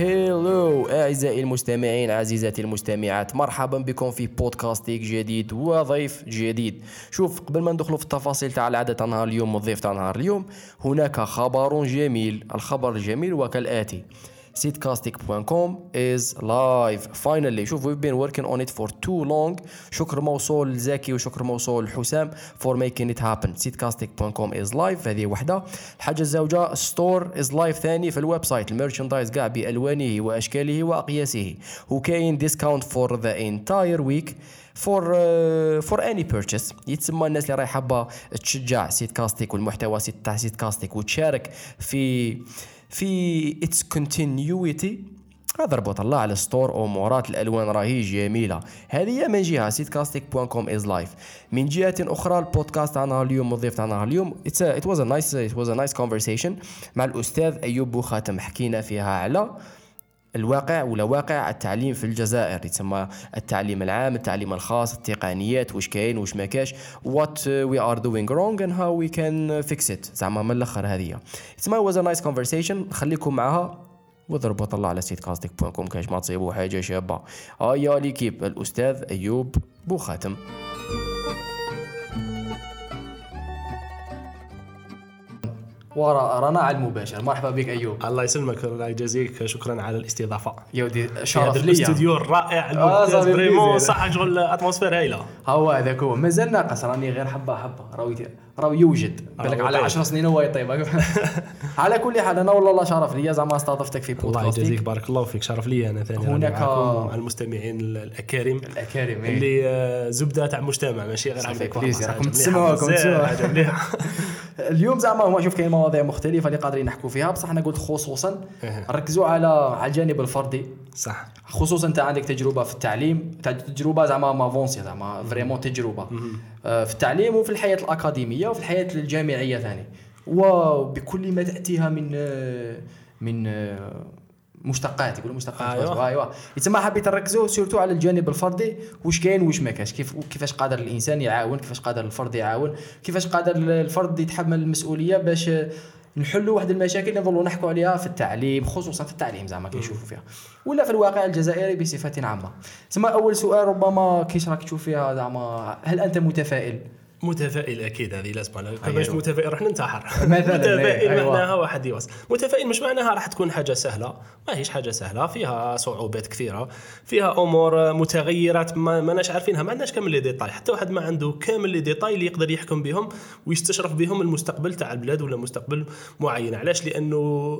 هيلو أعزائي المستمعين عزيزاتي المستمعات مرحبا بكم في بودكاستيك جديد وضيف جديد. شوف قبل ما ندخلوا في التفاصيل تاع العادة تاع نهار اليوم والضيف تاع نهار اليوم هناك خبر جميل. الخبر الجميل وكالآتي. seedcastic.com is live. Finally شوف we've been working on it for too long. شكر موصول لزكي وشكر موصول لحسام for making it happen. seedcastic.com is live. هذه وحدة. الحاجة الزوجة store is live ثاني في ال website. ال merchandise كاع بألوانه وأشكاله وأقياسه. وكاين discount for the entire week for for any purchase يتسمى الناس اللي راهي حابة تشجع سيت كاستيك والمحتوى تاع سيت كاستيك وتشارك في في its continuity هذا ربط الله على store امورات الألوان راهي جميلة. هذه من جهة سيت كاستيك point com is live من جهة أخرى البودكاست تاعنا اليوم والضيف تاعنا اليوم. it was a nice it was a nice conversation مع الأستاذ أيوب بوخاتم حكينا فيها على الواقع ولا واقع التعليم في الجزائر؟ يتسمى التعليم العام التعليم الخاص التقنيات واش كاين واش ما كاش what we are doing wrong and how we can fix it زعما من الأخر هذه يتسمى was a nice conversation خليكم معها وضربوا طلع على سيت كاستيك point com كاش ما تصيبوا حاجة شابة. هيا l'équipe. الأستاذ أيوب بوخاتم. ورانا على المباشر. مرحبا بك أيوب. الله يسلمك الله يجازيك. شكرا على الاستضافة. يا ودي شرف ليا. الاستوديو الرائع. آه، الممتاز. vraiment. صح شغل atmosphère هايله هو هذاك هو مازال ناقص راني غير حبة حبة. راهو راهو يوجد بالك هو على طيب. 10 سنين هو يطيب على كل حال أنا والله شرف ليا زعما استضفتك في الله بودكاستيك يجازيك بارك الله فيك شرف لي أنا ثاني هناك- مع المستمعين الأكارم الأكارم إيه. اللي آه، زبدة تاع المجتمع ماشي غير هكذاك. راكم مليحة. اليوم زعما هو شوف كاين مواضيع مختلفة اللي قادرين نحكوا فيها بصح أنا قلت خصوصا إيه. ركزوا على على الجانب الفردي صح. خصوصا أنت عندك تجربة في التعليم تجربة زعما avancée زعما vraiment تجربة. آه، في التعليم وفي الحياة الأكاديمية وفي الحياة الجامعية ثاني. وبكل ما تأتيها من من مشتقات يقولوا مشتقات أيوة. أيوه. يتسمى حبيت نركزوا سيرتو على الجانب الفردي. واش كاين واش ما كاش كيف كيفاش قادر الإنسان يعاون؟ كيفاش قادر الفرد يعاون؟ كيفاش قادر الفرد يتحمل المسؤولية باش نحلوا واحد المشاكل اللي نظلوا نحكوا عليها في التعليم خصوصا في التعليم زعما كيشوفوا فيها. ولا في الواقع الجزائري بصفة عامة. ثم أول سؤال ربما كيش راك تشوف فيها زعما هل أنت متفائل؟ متفائل أكيد هذه لازم على. باش متفائل راح ننتحر. مثلاً، متفائل أيوة. معناها واحد يوصل. متفائل مش معناها راح تكون حاجة سهلة. ما هيش حاجة سهلة. فيها صعوبات كثيرة. فيها أمور متغيرات ما ماناش عارفينها. ما عندناش كامل les détails حتى واحد ما عنده كامل les détails اللي يقدر يحكم بهم ويستشرف بهم المستقبل تاع البلاد ولا مستقبل معين. علاش؟ لأنه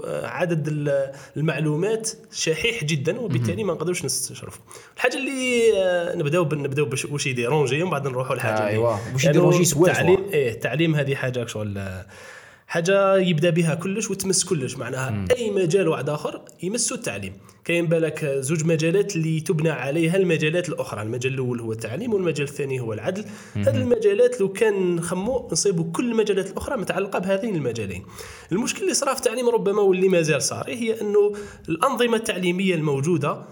آه، عدد ال- المعلومات شحيح جدا وبالتالي ما نقدروش نستشرفوا الحاجة اللي آه، نبدأو نبدأو واش يديرونجي ومن بعد نروحوا لحاجة اللي- أيوة. واش يديرونجي سوا. التعليم إيه التعليم هذه حاجة شغل حاجة يبدأ بها كلش وتمس كلش معناها أي مجال واحد آخر يمسوا التعليم. كاين بالك زوج مجالات اللي تبنى عليها المجالات الأخرى المجال الأول هو التعليم والمجال الثاني هو العدل. هذه المجالات لو كان نخمو نصيبوا كل المجالات الأخرى متعلقة بهذين المجالين. المشكل اللي صرا في التعليم ربما واللي مازال صار هي أنه الأنظمة التعليمية الموجودة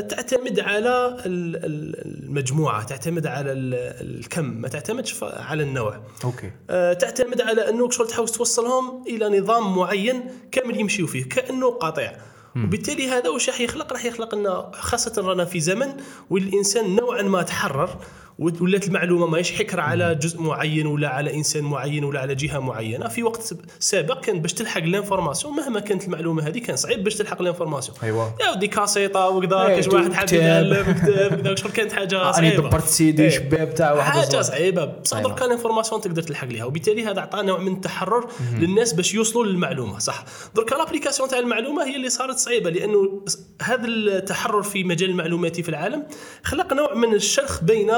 تعتمد على ال- ال- المجموعة تعتمد على ال- الكم ما تعتمدش على النوع. أوكي. آه، تعتمد على أنه شغل تحاول توصلهم إلى نظام معين كامل يمشيوا فيه كأنه قاطع. وبالتالي هذا واش راح يخلق؟ راح يخلق لنا خاصة رانا في زمن والإنسان نوعا ما تحرر ولات المعلومة ماهيش حكر على جزء معين ولا على إنسان معين ولا على جهة معينة في وقت سابق كان باش تلحق l'information مهما كانت المعلومة هذه كان صعيب باش تلحق l'information أيوة. يا ودي كاسيطة وكذا إيه، كاش واحد حاب كتاب كذا شغل كانت حاجة صعيبة دبرت سيدي إيه. شباب تاع واحد حاجة. صعيبة بصح أيوة. دركا ال information تقدر تلحق ليها وبالتالي هذا عطى نوع من التحرر للناس باش يوصلوا للمعلومة صح دركا l'application تاع المعلومة هي اللي صارت صعيبة لأنه هذا التحرر في مجال المعلوماتي في العالم خلق نوع من الشرخ بين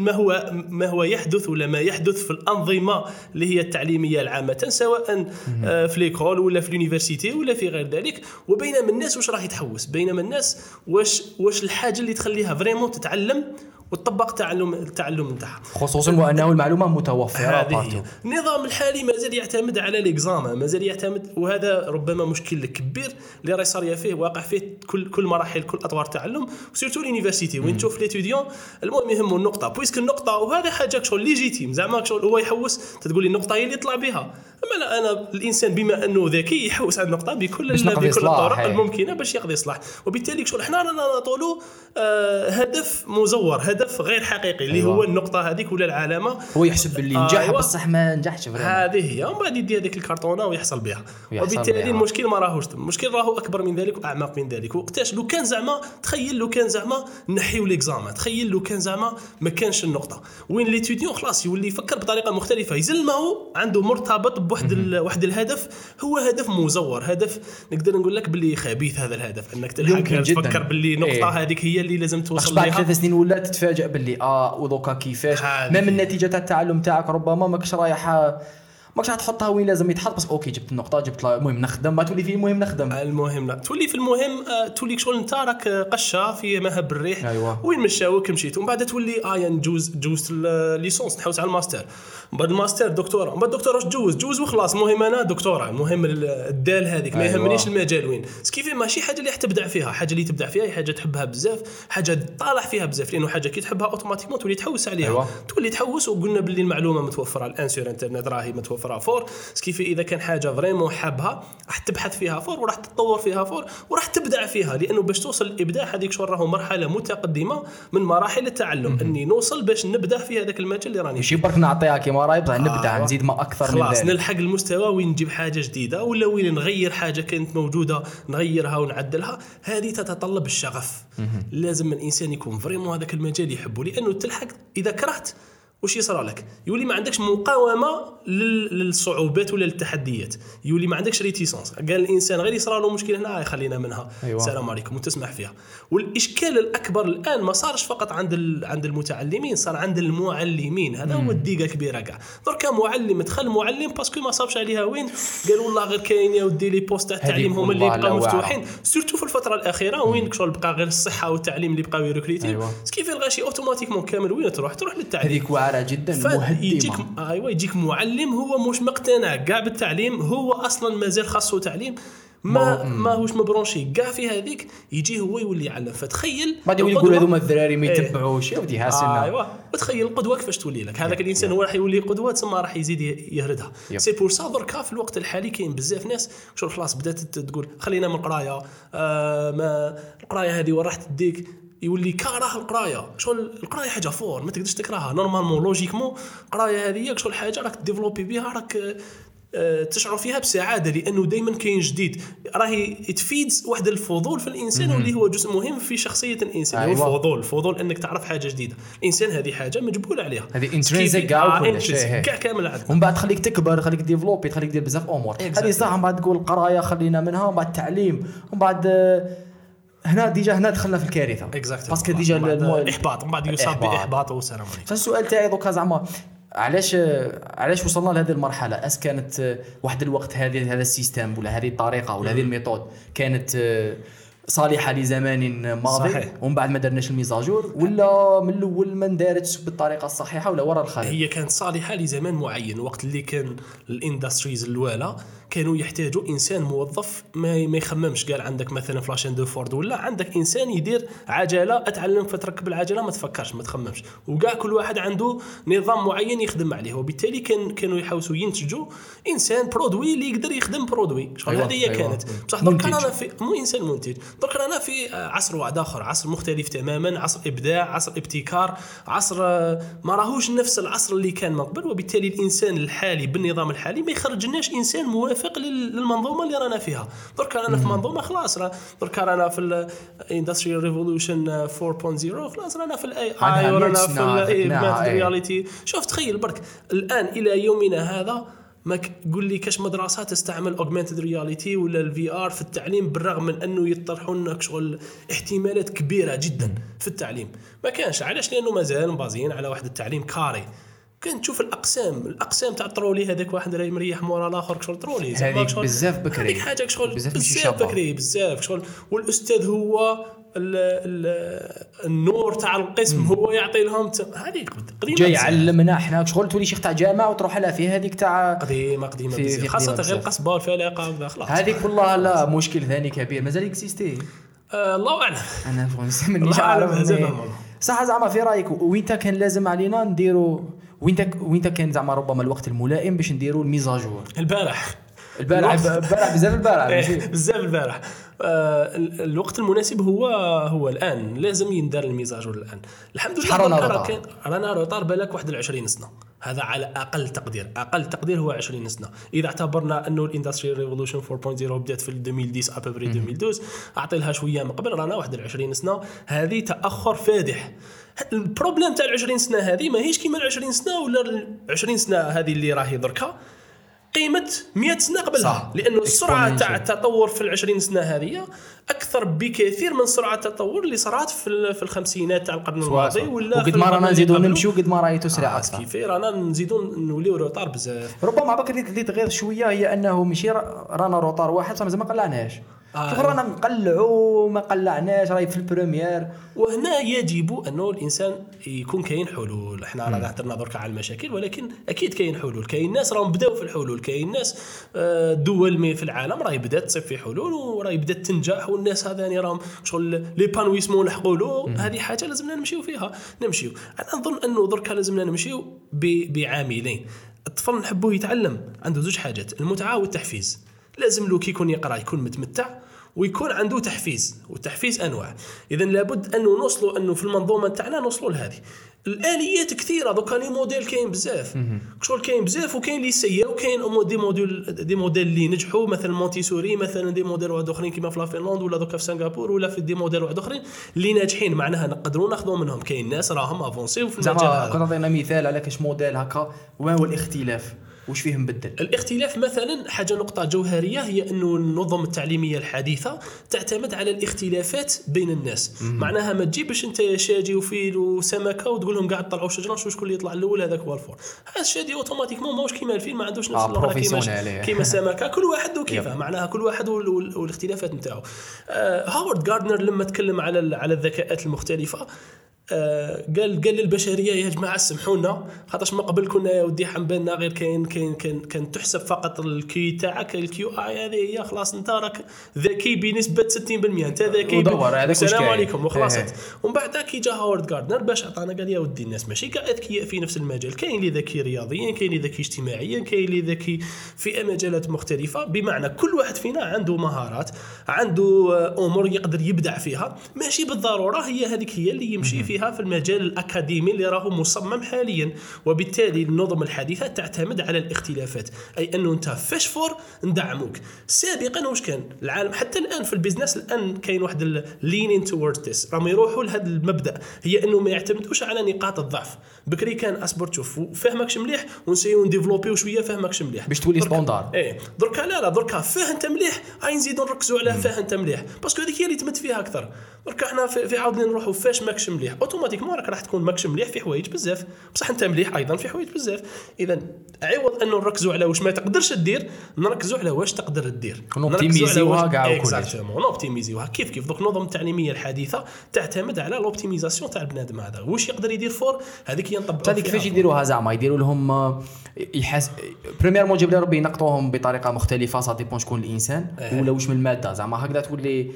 ما هو ما هو يحدث ولا ما يحدث في الأنظمة اللي هي التعليمية العامة سواء آه، في l'école ولا في ال université ولا في غير ذلك. وبينما الناس واش راح يتحوس؟ بينما الناس واش واش الحاجة اللي تخليها vraiment تتعلم وتطبق تعلم التعلم نتاعها خصوصا وأنه المعلومة متوفرة هذه. النظام الحالي مازال يعتمد على l'examen مازال يعتمد وهذا ربما مشكل كبير اللي راهي صار فيه واقع فيه كل كل مراحل كل أطوار التعلم surtout l'université وين تشوف l'étudiant المهم يهمه النقطة puisque النقطة وهذا حاجة شغل légitime زعما شغل هو يحوس تقول لي النقطة هي اللي يطلع بها. أما لا أنا الإنسان بما أنه ذكي يحوس على النقطة بكل بكل الطرق. الممكنة باش يقضي إصلاح وبالتالي شغل حنا رانا نطولوا آه هدف مزور هدف غير حقيقي اللي أيوة. هو النقطة هذيك ولا العلامه هو يحسب باللي نجح أيوة. بصح ما نجحش هذه هي ومن بعد يدي هذيك الكرتونة ويحصل بها وبالتالي. المشكل ما راهوش. المشكل راهو أكبر من ذلك وأعمق من ذلك وقتاش لو كان زعما تخيل لو كان زعما نحيو l'examen تخيل لو كان زعما ما كانش النقطة وين l'étudiant خلاص يولي يفكر بطريقة مختلفة يزلمه عنده مرتبط بواحد ال... واحد الهدف هو هدف مزور هدف نقدر نقول لك باللي خبيث هذا الهدف انك تلحق. تفكر باللي نقطة إيه. هذيك هي اللي لازم توصل بعد لها ثلاث سنين ولا تتفاجئ باللي آه ودوكا كيفاش هذه ما من النتيجه تاع التعلم تاعك ربما ماكش رايح ماكش راح تحطها وين لازم يتحط بس أوكي جبت النقطة جبت المهم نخدم ما تولي فيه المهم نخدم. المهم لا تولي في المهم آه، تولي شغل أنت راك قشة في مهب الريح. أيوة. وين مشاوك مشيت ومن بعد تولي آه يعني نجوز جوزت ال licence نحوس على الماستر. من بعد الماستر دكتوراه. من بعد الدكتوراه تجوز جوز؟ وخلاص المهم أنا دكتوراه. المهم ال- الدال هذيك ما أيوة. يهمنيش المجال وين. ce qui fait ماشي حاجة اللي تبدع فيها. حاجة اللي تبدع فيها هي حاجة تحبها بزاف. حاجة طالع فيها بزاف لأنه حاجة كي تحبها automatiquement تولي تحوس عليها. أيوة. تولي تحوس وقلنا باللي المعلومة متوفرة. الآن sur internet راهي متوفره fort. كيف إذا كان حاجة vraiment حابها راح تبحث فيها fort وراح تتطور فيها fort وراح تبدع فيها لأنه باش توصل الإبداع هذيك شو راهو مرحلة متقدمة من مراحل التعلم إني نوصل باش نبدا في هذاك المجال اللي راني ماشي برك نعطيها كيما راهي بصح نبدع آه. نزيد ما أكثر من خلاص نلحق المستوى وين نجيب حاجة جديدة ولا وين نغير حاجة كانت موجودة نغيرها ونعدلها هذه تتطلب الشغف. لازم الإنسان يكون vraiment هذاك المجال يحبه لأنه تلحق إذا كرهت وش يصرى لك؟ يولي ما عندكش مقاومة لل- للصعوبات ولا للتحديات، يولي ما عندكش résistance، قال الإنسان غير يصرى له مشكلة هنا آه خلينا منها، أيوة. السلام عليكم وتسمح فيها. والإشكال الأكبر الآن ما صارش فقط عند عند المتعلمين، صار عند المعلمين، هذا هو ال dégât كبيرة كاع. دركا معلم دخل معلم parce que ما صابش عليها وين؟ قال والله غير كاين يا ودي les postes تاع التعليم هما اللي بقاو. مفتوحين، surtout في الفترة الأخيرة وين شغل بقى غير الصحة والتعليم اللي بقاو ي recruter أيوة. كيف الغاشي automatiquement كامل وين تروح؟ تروح للتعليم. هذيك واعره جدا يجيك أيوه يجيك معلم هو مش مقتنع كاع بالتعليم هو أصلا مازال خاصه تعليم ما ماهوش م branché. كاع في هذيك يجي هو يولي يعلم فتخيل بعد يولي يقول هذوما الذراري ما إيه. يتبعوش. يا ودي هاسنا ايوا وتخيل القدوة كيفاش تولي لك. هذاك الإنسان هو راح يولي قدوة ثم راح يزيد يهردها. c'est pour ça دركا في الوقت الحالي كاين بزاف ناس شغل خلاص بدات تقول خلينا من القراية. آه ما القراية هذه وين راح تديك يولي كاره القرايه. شغل القرايه حاجة fort ما تقدرش تكرهها. normalement logiquement القرايه هذه شغل حاجة راك développer بها راك آه، تشعر فيها بسعاده لأنه دائما كاين جديد. راهي تفيدز واحد الفضول في الإنسان واللي هو جزء مهم في شخصية الإنسان. هو أيوة. الفضول الفضول إنك تعرف حاجة جديدة. الإنسان هذه حاجة مجبول عليها. هذه كيف- كاع كامل عندنا ومن بعد تخليك تكبر خليك développer تخليك دير بزاف امور هذه صح من بعد تقول القراية خلينا منها ومن بعد التعليم ومن بعد آه، هنا déjà هنا دخلنا في الكارثة. exact parce que déjà المو- إحباط. من بعد يصاب إحباط. بإحباط والسلام عليكم فالسؤال تاعي دوكا زعما علاش علاش وصلنا لهذه المرحلة؟ أس كانت آه، واحد الوقت هذه هذا ال système ولا هذه الطريقة ولا هذه ال méthode كانت آه، صالحة لزمان ماضي صحيح. ومن بعد ما درناش ال mise à jour ولا من الأول ما اندارتش بالطريقة الصحيحة ولا ورا الخلل هي كانت صالحة لزمان معين وقت اللي كان ال industries الاولى كانوا يحتاجوا إنسان موظف ما ما يخممش. قال عندك مثلا في la chaîne de Ford ولا عندك إنسان يدير عجلة أتعلم فتركب العجلة ما تفكرش ما تخممش. وكاع كل واحد عنده نظام معين يخدم عليه. وبالتالي كان كانوا يحاولوا ينتجوا إنسان برودوي اللي يقدر يخدم برودوي. شغل أيوة، هذه هي أيوة. كانت. بصح درك منتج. أنا في مو إنسان منتج. درك أنا في عصر واحد آخر عصر مختلف تماما عصر إبداع عصر ابتكار عصر آه، ما راهوش نفس العصر اللي كان من قبل. وبالتالي الإنسان الحالي بالنظام الحالي ما يخرجناش إنسان موافق لل- للمنظومة اللي رانا فيها. درك أنا في منظومة خلاص درك رانا في ال industrial revolution 4.0 خلاص رانا في ال AI ورانا في نوع، ال augmented إيه. ال reality شوف تخيل برك الآن إلى يومنا هذا ما قول لي كاش مدرسة تستعمل augmented reality ولا ال VR في التعليم بالرغم من أنه يطرحوا لنا شغل احتمالات كبيرة جدا في التعليم. ما كانش علاش؟ لأنه مازال مبازين على واحد التعليم carré. كان تشوف الأقسام. الأقسام تاع الترولي هذاك واحد راه مريح مورا الآخر شغل ترولي. هذيك بزاف بكري. هذيك حاجة شغل بزاف بزاف. بكري بزاف شغل والأستاذ هو ال ال النور تاع القسم هو يعطي لهم هذيك قديمة جاي بزاف. يعلمنا إحنا شغل تولي شيخ تاع جامعة وتروح لها في هذيك تاع قديمة قديمة في- في خاصة غير. القصبه والفلاقه خلاص. هذيك والله لا مشكل ثاني كبير. مازال اكزيستي آه الله أعلم. أنا مانيش عارف. صح زعما في رأيك وين تا كان لازم علينا نديروا وين وين كان زعما ربما الوقت الملائم باش نديروا الميزاجور؟ البارح. البارح البارح بزاف البارح إيه، بزاف البارح. آه ال- الوقت المناسب هو هو الآن. لازم يندار ال mise à jour الآن. الحمد لله رانا retard؟ رانا retard بالك واحد 20 سنة. هذا على أقل تقدير. أقل تقدير هو 20 سنة. إذا اعتبرنا أنه ال industry revolution 4.0 بدأت في 2010 après 2012 اعطي لها شوية من قبل رانا واحد 20 سنة. هذه تأخر فادح. ال problème تاع ال 20 سنة هذه ماهيش كيما ال 20 سنة ولا ال 20 سنة هذه اللي راهي دركا. قيمة 100 سنة قبلها. صح. لأنه السرعة تاع. التطور في العشرين سنة هذه أكثر بكثير من سرعة التطور اللي صارت في ال- في الخمسينات تاع القرن الماضي ولا وقد ما رانا قبله. نمشيو قد ما راهي تسرع آه، أكثر كيفي رانا نزيدوا نوليو retard بزاف. ربما عباك اللي تغير شوية هي أنه ماشي را- رانا retard واحد صح مازال ما قلعناش آه. شوف رانا نقلعوا ما قلعناش راهي في ال première وهنا يجب انه الإنسان يكون كاين حلول. إحنا رانا هضرنا درك على المشاكل ولكن أكيد كاين حلول. كاين ناس راهم بداو في الحلول. كاين ناس آه، دول في العالم راهي بدات تصيب في حلول وراهي بدات تنجح والناس هذاني راهم شغل ليبانويسمون لحقوا له هذه حاجة لازمنا نمشيو فيها. نمشيو. أنا نظن أنه درك لازمنا نمشيو بعاملين. الطفل نحبوه يتعلم. عنده زوج حاجات. المتعة والتحفيز. لازم له كي يكون يقرأ يكون متمتع. ويكون عنده تحفيز والتحفيز أنواع. اذا لابد أنه نوصلوا أنه في المنظومة تاعنا نوصلوا لهذه. الآليات كثيرة دوكا لي موديل كاين بزاف. شغل كاين بزاف وكاين اللي essayé وا وكاين des modèles des modèles اللي نجحوا مثلا مونتيسوري مثلا des modèles واحد أخرين كيما في la Finlande ولا دوكا في Singapour ولا في des modèles واحد أخرين اللي ناجحين. معناها نقدروا ناخذوا منهم. كاين ناس راهم avancé و في المجال زعما هذا. كنت مثال على كاش موديل هكا. وين هو الاختلاف؟ واش فيه مبدل الاختلاف مثلا حاجة نقطة جوهرية هي إنه النظم التعليمية الحديثة تعتمد على الاختلافات بين الناس. معناها ما تجيبش أنت شادي وفيل وسمكة وتقول لهم قاعد طلعوا شجرة شوف شكون اللي يطلع الأول هذاك هو ال fort. هذا الشادي automatiquement ماهوش كيما الفيل ما عندوش نفس آه، كيما. كيما السمكة. كل واحد وكيفه. معناها كل واحد وال- وال- والاختلافات نتاعو. آه هاورد جاردنر لما تكلم على على الذكاءات المختلفة قال قال للبشرية يا جماعة سمحونا خاطرش ما قبل كنا يا ودي حنبالنا غير كاين كاين كان كان تحسب فقط ال QI تاعك ال QI هذه هي خلاص انت راك ذكي بنسبة 60% انت ذكي ودور، هذاك السلام. عليكم وخلاص إيه. ومن بعد كي جا هاورد جاردنر باش عطانا قال يا ودي الناس ماشي كاع اذكياء في نفس المجال كاين اللي ذكي رياضيا كاين اللي ذكي اجتماعيا كاين اللي ذكي في مجالات مختلفة بمعنى كل واحد فينا عنده مهارات عنده آه، أمور يقدر يبدع فيها ماشي بالضرورة هي هذيك هي اللي يمشي فيها في المجال الأكاديمي اللي راهو مصمم حاليا. وبالتالي النظم الحديثة تعتمد على الاختلافات. أي أنه أنت فاش fort ندعموك. سابقا واش كان؟ العالم حتى الآن في ال business الآن كاين واحد leaning toward this راهم يروحوا لهذا المبدأ. هي أنه ما يعتمدوش على نقاط الضعف. بكري كان أصبر تشوف فهمكش مليح ونسيو نديفلوبيو شوية فهمكش مليح. باش تولي standard. إيه دركا لا لا دركا فاه انت مليح هاي نزيدو نركزوا على فاه انت مليح. parce que هذيك هي اللي تمت فيها أكثر. دركا إحنا في, في عاودنا نروحوا فاش ماكش مليح؟ automatiquement راك راح تكون ماكش مليح في حوايج بزاف. بصح انت مليح أيضا في حوايج بزاف. اذا عوض انه نركزوا على واش ما تقدرش دير نركزوا على واش تقدر دير ونوبتيميزيوها كاع. exactement نوبتيميزيوها كيف كيف؟ donc النظم التعليمية الحديثة تعتمد على l'optimisation تاع البنادم هذا. واش يقدر يدير fort؟ هذيك نطبقوا هذيك فيها كيفاش. يديروها زعما يديروا لهم آه، يحس premièrement جيب لي ربي ينقطوهم بطريقة مختلفة ça dépend شكون الإنسان إيه. ولا واش من المادة زعما هكذا تولي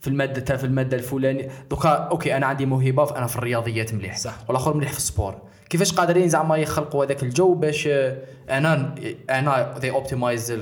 في المادة في المادة الفلانية donc ok أنا عندي موهبة فانا في الرياضيات مليح صح. والآخر مليح في ال sport كيفاش قادرين زعما يخلقوا هذاك الجو باش آه، أنا أنا they optimize.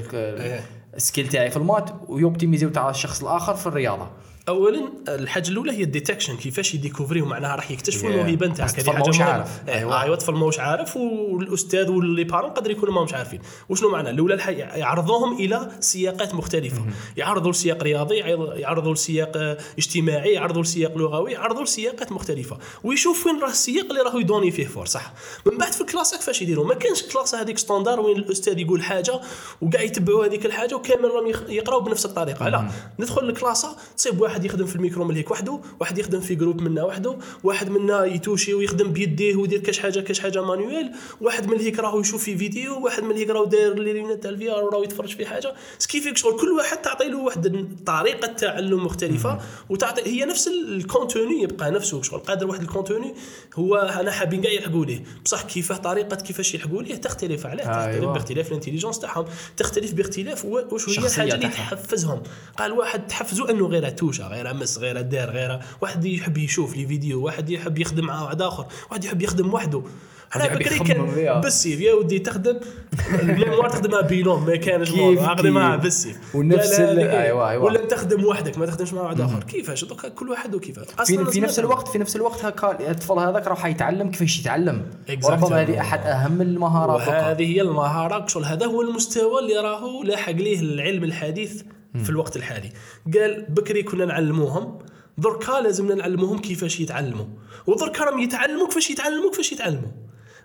ال skill تاعي في ال maths ويوبتيميزيو تاع الشخص الآخر في الرياضة اولا الحاجة الأولى هي ال detection كيفاش يديكوفريو معناها راح يكتشفوا. الموهبه نتاعك هذه ماهوش حاجة عارف. مهمه أيوة. ايوا الطفل ماهوش عارف والأستاذ و les parents قدر يكونوا ماهمش عارفين. وشنو معنى؟ الأولى يعرضوهم إلى سياقات مختلفة. يعرضوا لسياق رياضي يعرض- يعرضوا لسياق اجتماعي يعرضوا لسياق لغوي يعرضوا لسياقات مختلفة. ويشوف وين راه السياق اللي راهو يدوني فيه fort صح من بعد في الكلاسات كيفاش يديروا؟ ما كانش كلاسة هذيك standard وين الأستاذ يقول حاجة وكاع يتبعوا هذيك الحاجة وكامل راهم يخ- يقراو بنفس الطريقة. لا. ندخل الكلاسة تصيب واحد واحد يخدم في الميكرو من هيك وحده واحد يخدم في groupe منا وحده واحد منا يتوشي ويخدم بيديه ويدير كاش حاجة كاش حاجة manuel واحد من هيك راهو يشوف في فيديو واحد من هيك راهو داير لي تاع ال VR وراهو يتفرج في حاجة. ce qui fait que شغل كل واحد تعطي له واحد طريقة تعلم مختلفة وتعطي هي نفس ال contenu يبقى نفسه شغل قادر واحد ال contenu هو أنا حابين كاع يلحقوا ليه. بصح كيفاه طريقة كيفاش يلحقوا ليه تختلف عليه تختلف أيوة. باختلاف ال intelligence تاعهم تختلف باختلاف واش هي الحاجة اللي. تحفزهم. قال واحد تحفزوا إنه غير توشة. غير مس غير دار غير واحد يحب يشوف لي فيديو واحد يحب يخدم مع واحد آخر واحد يحب يخدم وحده. أنا بكري. كان بالسيف يا ودي تخدم؟ الميموار تخدمها بينوم ما كانش اخدمها كيف. بالسيف ونفس ال- لا أيوة،. ولا تخدم وحدك ما تخدمش مع واحد آخر. كيفاش؟ دوكا كل واحد وكيفاه في, أصلاً في نفس الوقت في نفس الوقت هكا الطفل هذاك راح يتعلم كيفاش يتعلم. وربما هذه أحد أهم المهارات. وهذه هي المهارة. شغل هذا هو المستوى اللي راهو لاحق ليه العلم الحديث في الوقت الحالي. قال بكري كنا نعلموهم دركا لازمنا نعلموهم كيفاش يتعلموا. ودركا راهم يتعلموا كيفاش يتعلموا كيفاش يتعلموا.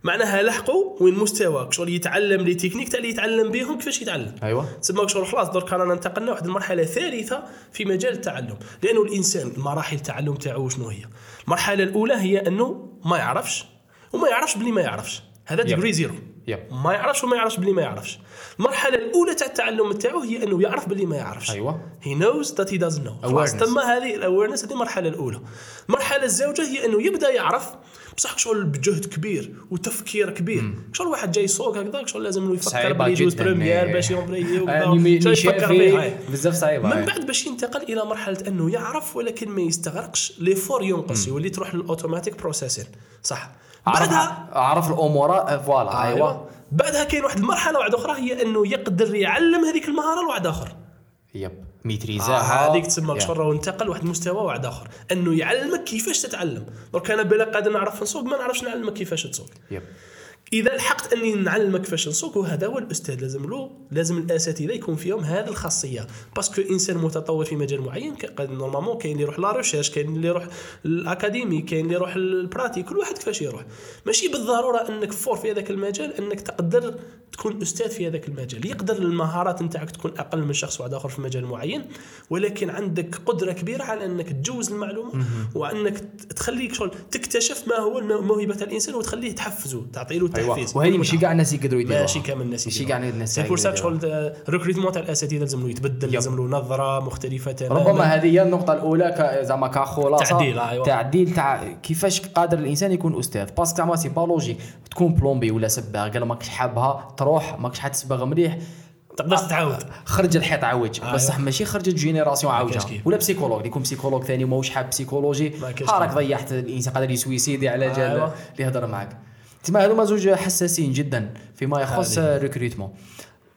معناها لحقوا وين مستواك شغل يتعلم لي تكنيك تاع اللي يتعلم بهم كيفاش يتعلم. أيوه. تسمى شغل خلاص درك رانا انتقلنا واحد المرحلة ثالثة في مجال التعلم. لأنه الإنسان مراحل التعلم تاعو شنو هي؟ المرحلة الأولى هي أنه ما يعرفش وما يعرفش بلي ما يعرفش. هذا degree zero yep. ما يعرفش وما يعرفش بلي ما يعرفش. المرحلة الأولى تاع التعلم تاعو هي أنه يعرف بلي ما يعرفش. أيوه. he knows that he doesn't know. تم هذه ال awareness هذه المرحله الأولى. المرحله الزوجة هي أنه يبدأ يعرف بصح شغل بجهد كبير وتفكير كبير. شغل واحد جاي يسوق هكذاك شغل لازم له يفكر بلي جداً. première باش يومبري يعني يفكر فيه. هاي. بزاف صعيبة. من. بعد باش ينتقل إلى مرحلة أنه يعرف ولكن ما يستغرقش. l'effort ينقص يولي تروح لل automatic processing صح. بعدها عرف الأمور آه، voilà أيوه. أيوه. بعدها كاين واحد المرحله واحدة أخرى هي إنه يقدر يعلم هذيك المهارة لواحد آخر. yep. آه ميتريزاها هذيك تسمى. شر وانتقل واحد المستوى واحد آخر. إنه يعلمك كيفاش تتعلم. درك أنا بلا قادر نعرف نسوق ما نعرفش نعلمك كيفاش تسوق. yep. إذا لحقت أني نعلمك كيفاش نسوق وهذا هو الأستاذ. لازم له لازم الأساتذة يكون فيهم هذه الخاصية. parce que إنسان متطور في مجال معين normalement كاين اللي يروح la recherche كاين اللي يروح الأكاديمي كاين اللي يروح ال pratique كل واحد كيفاش يروح. ماشي بالضرورة أنك fort في هذاك المجال أنك تقدر تكون أستاذ في هذاك المجال. يقدر المهارات نتاعك تكون أقل من شخص واحد آخر في مجال معين ولكن عندك قدرة كبيرة على أنك تجوز المعلومة وأنك تخليك شغل تكتشف ما هو موهبة الإنسان وتخليه تحفزه تعطي له تحفيز. وهذه ماشي كاع الناس يقدروا يديروها. ماشي كامل الناس ماشي كاع الناس c'est pour ça شغل recrutement تاع الأساتذة لازم له يتبدل لازم له نظرة مختلفة تماما. ربما هذه هي النقطة الأولى ك- زعما كخلاصة. تعديل، أيوة. تعديل تاع كيفاش قادر الإنسان يكون أستاذ؟ parce que زعما c'est pas logique. تكون plombier ولا سباغ قال ماكش حابها تروح ماكش حتسبغ مليح. تقدر تتعاود خرج الحيط عوج أيوة. بصح ماشي خرجت génération كيف. ولا psychologue. يكون psychologue ثاني ماهوش حاب psychologie. راك. ضيعت الإنسان. قادر يسويسيدي على جال أيوة. اللي يهضر معك تسمى هذوما زوج حساسين جدا فيما يخص recrutement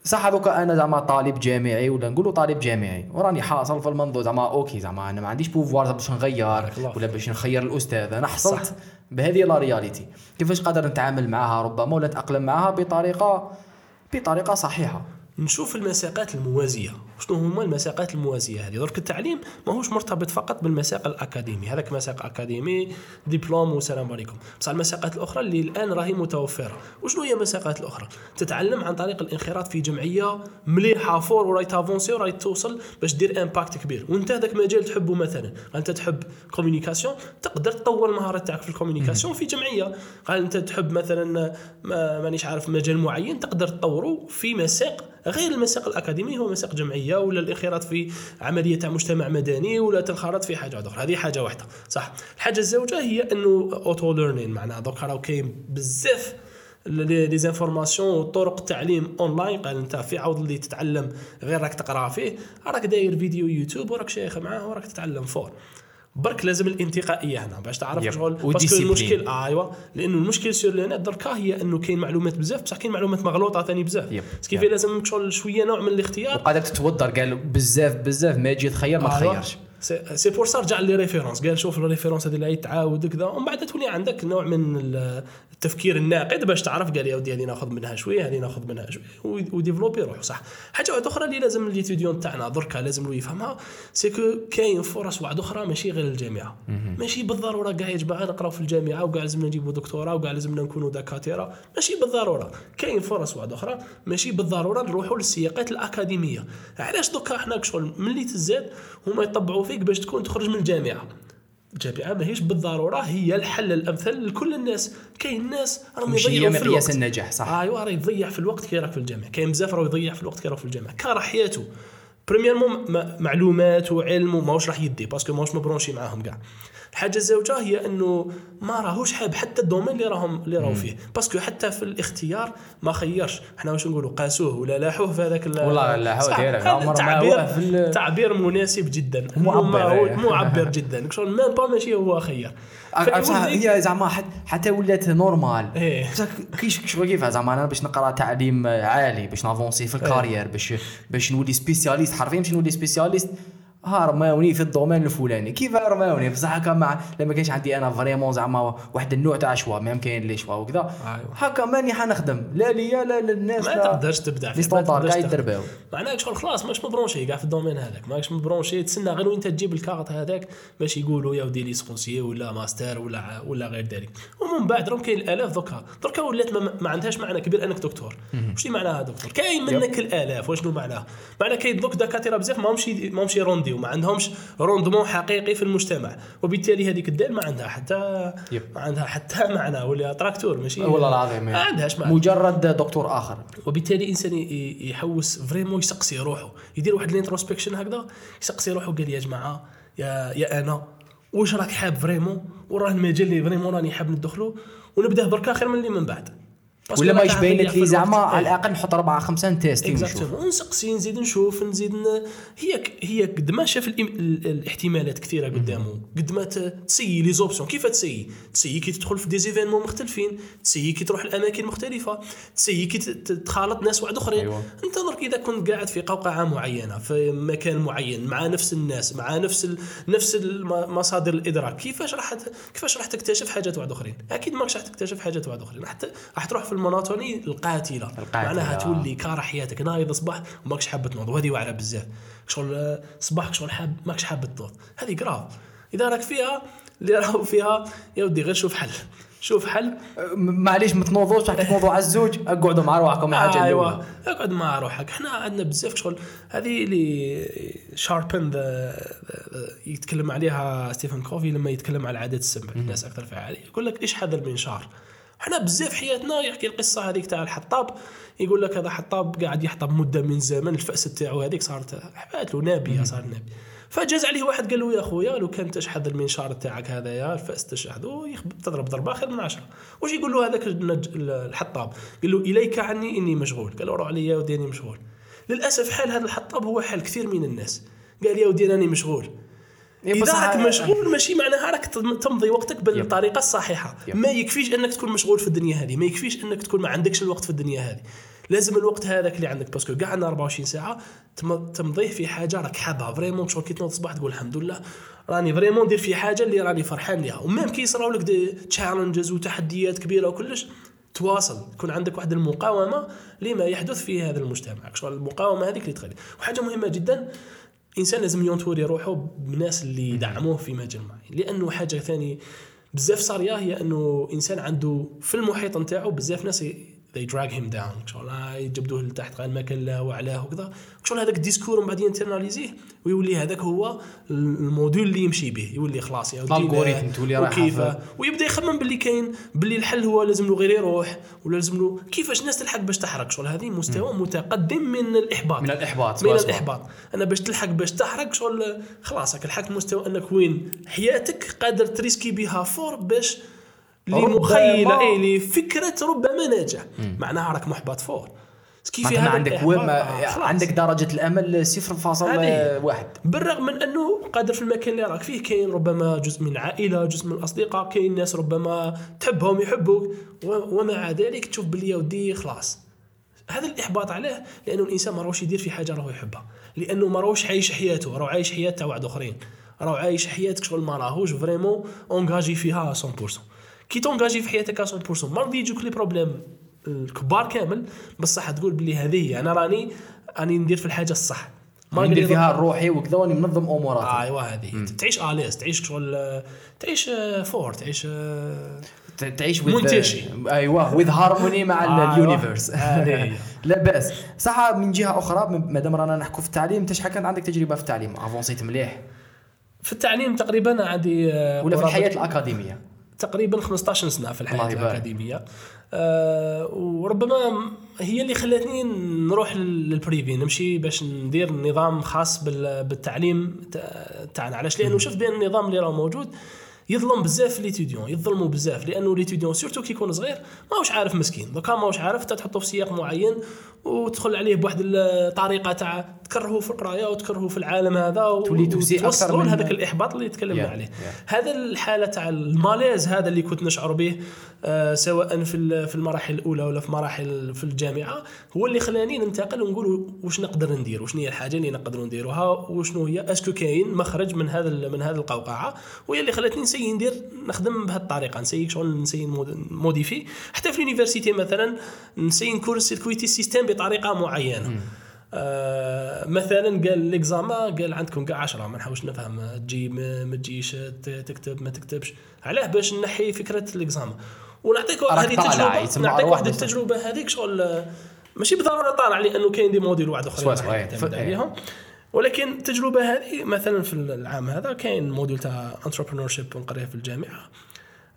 صح هذوكا أنا زعما طالب جامعي ولا نقولوا طالب جامعي. وراني حاصل في المنظور زعما ok زعما أنا ما عنديش pouvoir باش نغير ولا باش نخير الأستاذ. أنا حصلت صح. بهذه la réalité كيفاش قادر نتعامل معها؟ ربما ولا نتاقلم معها بطريقه بطريقة صحيحة. نشوف المساقات الموازية. شنو هما المساقات الموازية هذه؟ درك التعليم ماهوش مرتبط فقط بالمساق الأكاديمي. هذاك مساق أكاديمي دبلوم والسلام عليكم. بصح المساقات الأخرى اللي الآن راهي متوفرة. وشنو هي المساقات الأخرى؟ تتعلم عن طريق الانخراط في جمعية مليحة fort وراي ت avancer وراي توصل باش دير impact كبير. وانت هذاك مجال تحبه مثلا. أنت تحب communication تقدر تطور المهارات تاعك في ال communication في جمعية. قال أنت تحب مثلا ما مانيش عارف مجال معين تقدر تطوره في مساق غير المساق الأكاديمي هو مساق جمعية ولا الانخراط في عملية تاع مجتمع مدني ولا تنخرط في حاجة أخرى. هذه حاجة واحدة. صح. الحاجة الزوجة هي أنه اوتو ليرنين معناها. دوك راهو كاين بزاف les informations وطرق التعليم أونلاين. قال أنت في عوض اللي تتعلم غير راك تقرأ فيه راك داير فيديو يوتيوب وراك شيخ معاه وراك تتعلم fort. برك لازم الانتقائية هنا باش تعرف. شغل parce que. المشكل آه أيوا لأنه المشكل le net دركا هي إنه كاين معلومات بزاف بصح كاين معلومات مغلوطة ثاني بزاف yep. كيف yep. لازم شغل شوية نوع من الاختيار وقادر تتودر قال بزاف بزاف ما تجي تخير ما. تخيرش c'est pour ça رجع les références قال شوف ال référence هذه اللي تعاود كذا ومن بعد تولي عندك نوع من ال- التفكير الناقد باش تعرف قال يا ودي هذه ناخذ منها شوية هذه ناخذ منها شوية وي- و développer روح صح. حاجة واحدة أخرى اللي لازم les étudiants تاعنا دركا لازم له يفهمها c'est que كاين فرص واحدة أخرى ماشي غير الجامعة. ماشي بالضرورة كاع يا جماعة نقراو في الجامعة وكاع لازمنا نجيبوا دكتوراه وكاع لازمنا نكونوا دكاترة. ماشي بالضرورة. كاين فرص واحدة أخرى ماشي بالضرورة نروحوا للسياقات الأكاديمية. علاش دوكا حنا شغل ملي تزاد هما يطبعوا فيك باش تكون تخرج من الجامعة. الجامعة ماهيش بالضرورة هي الحل الأمثل لكل الناس. كاين ناس راهم يضيعوا في مقياس الوقت. النجاح صح. أيوا راه يضيع في الوقت كي راك في الجامعة. كاين بزاف راه يضيع في الوقت كي راك في الجامعة. كاره حياته premièrement معلومات وعلم وماهوش راح يدي parce que ماهوش م branché معاهم كاع. الحاجة الزوجه هي أنه ما راهوش حاب حتى ال domaine اللي راهم اللي راهو فيه. parce que حتى في الاختيار ما خيرش. إحنا واش نقولوا؟ قاسوه ولا لاحوه في هذاك ال- والله لاحوه ما تعبير تعبير مناسب جدا. معبر، ما هو إيه. معبر جدا. شغل même pas ماشي هو خير بصح هي زعما حت- حتى ولات normal. إيه. بصح كيش شغل كيف زعما أنا باش نقرأ تعليم عالي باش ن avancer في ال carrière باش باش نولي spécialiste. حرفيا باش نولي spécialiste. ها رماوني في ال domaine الفلاني. كيف رماوني؟ بصح هكا مع لما كانش عندي أنا vraiment زعما واحد النوع تاع choix même كاين les choix وكذا. أيوة. هكا ماني حنخدم. لا ليا لا للناس ما تقدرش تبدع لي ما standard كاع تخدم. يدرباو معناها شغل خلاص ماكش م branché كاع في ال domaine هذاك. ماكش م branché تسنى غير وين تجيب الكارت هذاك باش يقولوا يا ودي licencié ولا ماستر ولا ولا غير ذلك. ومن بعد راهم كاين الآلاف دوكا. دركا ولات ما, ما عندهاش معنى كبير أنك دكتور. واش معناها دكتور؟ كاين منك الآلاف. واشنو معناها؟ معناها كاين دوك دكاترة بزاف ماهمش ماهمش يرونديو ما عندهمش rendement حقيقي في المجتمع. وبالتالي هذيك الدال ما عندها حتى yep. ما عندها حتى معنى ولا تراكتور ماشي والله العظيم ما عندهاش معنى. مجرد دكتور آخر. وبالتالي الانسان يحوس vraiment يسقسي روحه. يدير واحد ال introspection هكذا يسقسي روحه قال يا جماعة يا يا أنا واش راك حاب vraiment؟ وراه المجال اللي vraiment راني حاب ندخلو ونبدأ دركا خير من اللي من بعد. ولا ما راك يبين غتضيع لك في لي زعما. على إيه. الأقل نحط اربعه خمسة tester ونشوف exactement ونسقسي نزيد نشوف نزيد ن... هي ك... هي قد ما شاف الاحتمالات كثيرة قدامه قد ما. ت essayer les options كيف تسيي تسيي كي تدخل في des événements مختلفين ت essayer كي تروح لأماكن مختلفة ت essayer كي تخالط ناس واحد أخرين أيوة. انت درك إذا كنت قاعد في قوقعة معينة في مكان معين مع نفس الناس مع نفس ال... نفس الم- مصادر الإدراك كيفاش راح. كيفاش راح تكتشف حاجات واحد أخرين أكيد ماكش راح تكتشف حاجات واحد أخرين. راح تروح في ال monotonie القاتلة, القاتلة. معناها تولي كاره حياتك. نايض صباح وماكش حاب تنوض. وهذه واعرة بزاف. شغل آه، صباحك شغل حاب ماكش حاب تنوض. هذه grave إذا راك فيها اللي راهو فيها يا ودي غير شوف حل. شوف حل. معليش ما تنوضوش راح تنوضوا على الزوج. اقعدوا مع روحكم الحاجة أيوه. الأولى. اقعد مع روحك. إحنا عندنا بزاف شغل. هذه اللي sharpen يتكلم عليها ستيفن كوفي لما يتكلم على العادات السبع الناس أكثر فعالية. يقول لك إيش هذا المنشار؟ إحنا بزاف حياتنا يحكي القصة هذيك تاع الحطاب. يقول لك هذا حطاب قاعد يحطب مدة من زمن الفأس تاعو هذيك صارت حبات له نابيه صار نابي فجاز عليه واحد قال له يا خويا لو كان تشحذ المنشار تاعك هذا يا الفأس تشحذه يخب- تضرب ضربة خير من عشرة. واش يقول له هذاك الحطاب؟ قال له إليك عني إني مشغول. قال له روح علي يا ودي اني مشغول. للأسف حال هذا الحطاب هو حال كثير من الناس. قال يا ودي راني مشغول. إذا راك مشغول ماشي معناها راك تم- تمضي وقتك بالطريقة الصحيحة. ما يكفيش إنك تكون مشغول في الدنيا هذه. ما يكفيش إنك تكون ما عندكش الوقت في الدنيا هذه. لازم الوقت هذاك اللي عندك parce que كاع عندنا 24 ساعة تم- تمضيه في حاجة راك حابها. vraiment شغل كي تنوض الصباح تقول الحمد لله راني vraiment ندير في حاجة اللي راني فرحان لها و même كي يصراو لك des challenges وتحديات كبيرة وكلش تواصل. يكون عندك واحد المقاومة لما يحدث في هذا المجتمع. شغل المقاومة هذيك اللي تخلي. وحاجة مهمة جدا الإنسان لازم ي entourer روحه بناس اللي يدعموه في مجال معين. لأنه حاجة ثاني بزاف صاريه هي أنه إنسان عنده في المحيط نتاعو بزاف ناس they drag him down. شغل آه يجبدوه لتحت قال ما كان له وعلاه وكذا. شغل هذاك ال discours من بعد ينترناليزيه ويولي هذاك هو الموديل اللي يمشي به يولي خلاص يا ودي ال algorithm لا، تولي وكيف؟ ويبدأ يخمم باللي كاين باللي الحل هو لازم له غير يروح ولا لازم له كيفاش الناس تلحق باش تحرق؟ شغل هذه مستوى متقدم من الإحباط. من الإحباط، من سوا. الإحباط. أنا باش تلحق باش تحرق شغل خلاص راك لحقت مستوى أنك وين حياتك قادر ت risquer بها fort باش لمخيله اي لفكرة ربما ناجح. معناها راك محبط fort. كيف هذا عندك؟ وما آه،. عندك درجة الأمل 0.1 هذه. بالرغم من أنه قادر في المكان اللي راك فيه كاين ربما جزء من عائله جزء من الأصدقاء كاين ناس ربما تحبهم يحبوك ومع ذلك تشوف يا ودي خلاص. هذا الإحباط عليه لأنه الإنسان ما راهوش يدير في حاجة راهو يحبها. لأنه ما راهوش عايش حياته راهو عايش حياة تاع واحد آخرين. راهو عايش حياتك شغل ما راهوش vraiment engagé فيها 100% كي تونجاجي في حياتك 100% ما غادي يجوك les problèmes الكبار كامل بصح تقول بلي هذه هي. أنا راني راني ندير في الحاجة الصح. ما ندير فيها روحي وكذا واني منظم أموراتي. ايوا هذه. تعيش à l'aise تعيش شغل تعيش آه، fort تعيش آه، ت- تعيش with منتشي. أيوه with harmony مع أيوة. ال universe هذه هي. لا بأس. صح من جهة أخرى ما دام رانا نحكوا في التعليم أنت شحال كان عندك تجربة في التعليم؟ avancer ت مليح. في التعليم تقريبا عندي آه، ولا في الحياة الأكاديمية؟ تقريبا 15 سنة في الحياة. الأكاديمية. آه وربما هي اللي خلتني نروح لل- لل privé نمشي باش ندير نظام خاص بال- بالتعليم تاع- تاعنا. علاش؟ لأنه شفت بأن النظام اللي راه موجود يظلم بزاف les étudiants يظلموا بزاف لأنه l'étudiant surtout كي يكون صغير ماهوش عارف مسكين. دوكا ماهوش عارف تحطه في سياق معين وتدخل عليه بواحد الطريقة تاع تكرهه في القراية وتكرهه في العالم هذا وتوصلوا من- لهذاك الإحباط اللي تكلمنا Yeah, عليه. yeah. هذا الحالة تاع ال malaise هذا اللي كنت نشعر به آه سواء في في المراحل الأولى ولا في مراحل في الجامعة هو اللي خلاني ننتقل ونقول واش نقدر ندير وشنو هي الحاجة اللي نقدر نديروها وشنو هي est-ce que كاين مخرج من هذا من هذه القوقعة وهي اللي خلاتني ن essayer ندير نخدم بهذه الطريقة ن essayer شغل ن essayer modifier. حتى في ال université مثلا ن essayer ن court-circuiter système بطريقة معينة. آه مثلا قال l'examen قال عندكم كاع 10 ما نحاولش نفهم. تجي ما تجيش تكتب ما تكتبش. علاه باش نحي فكرة l'examen. ونعطيك هذه التجربه نعطيك واحد. التجربة هذيك شغل ماشي بالضروره طالع لأنه كاين des modules واحد أخرين ف- عليهم. ولكن التجربة هذه مثلا في العام هذا كاين module تاع entrepreneurship نقريه في الجامعة.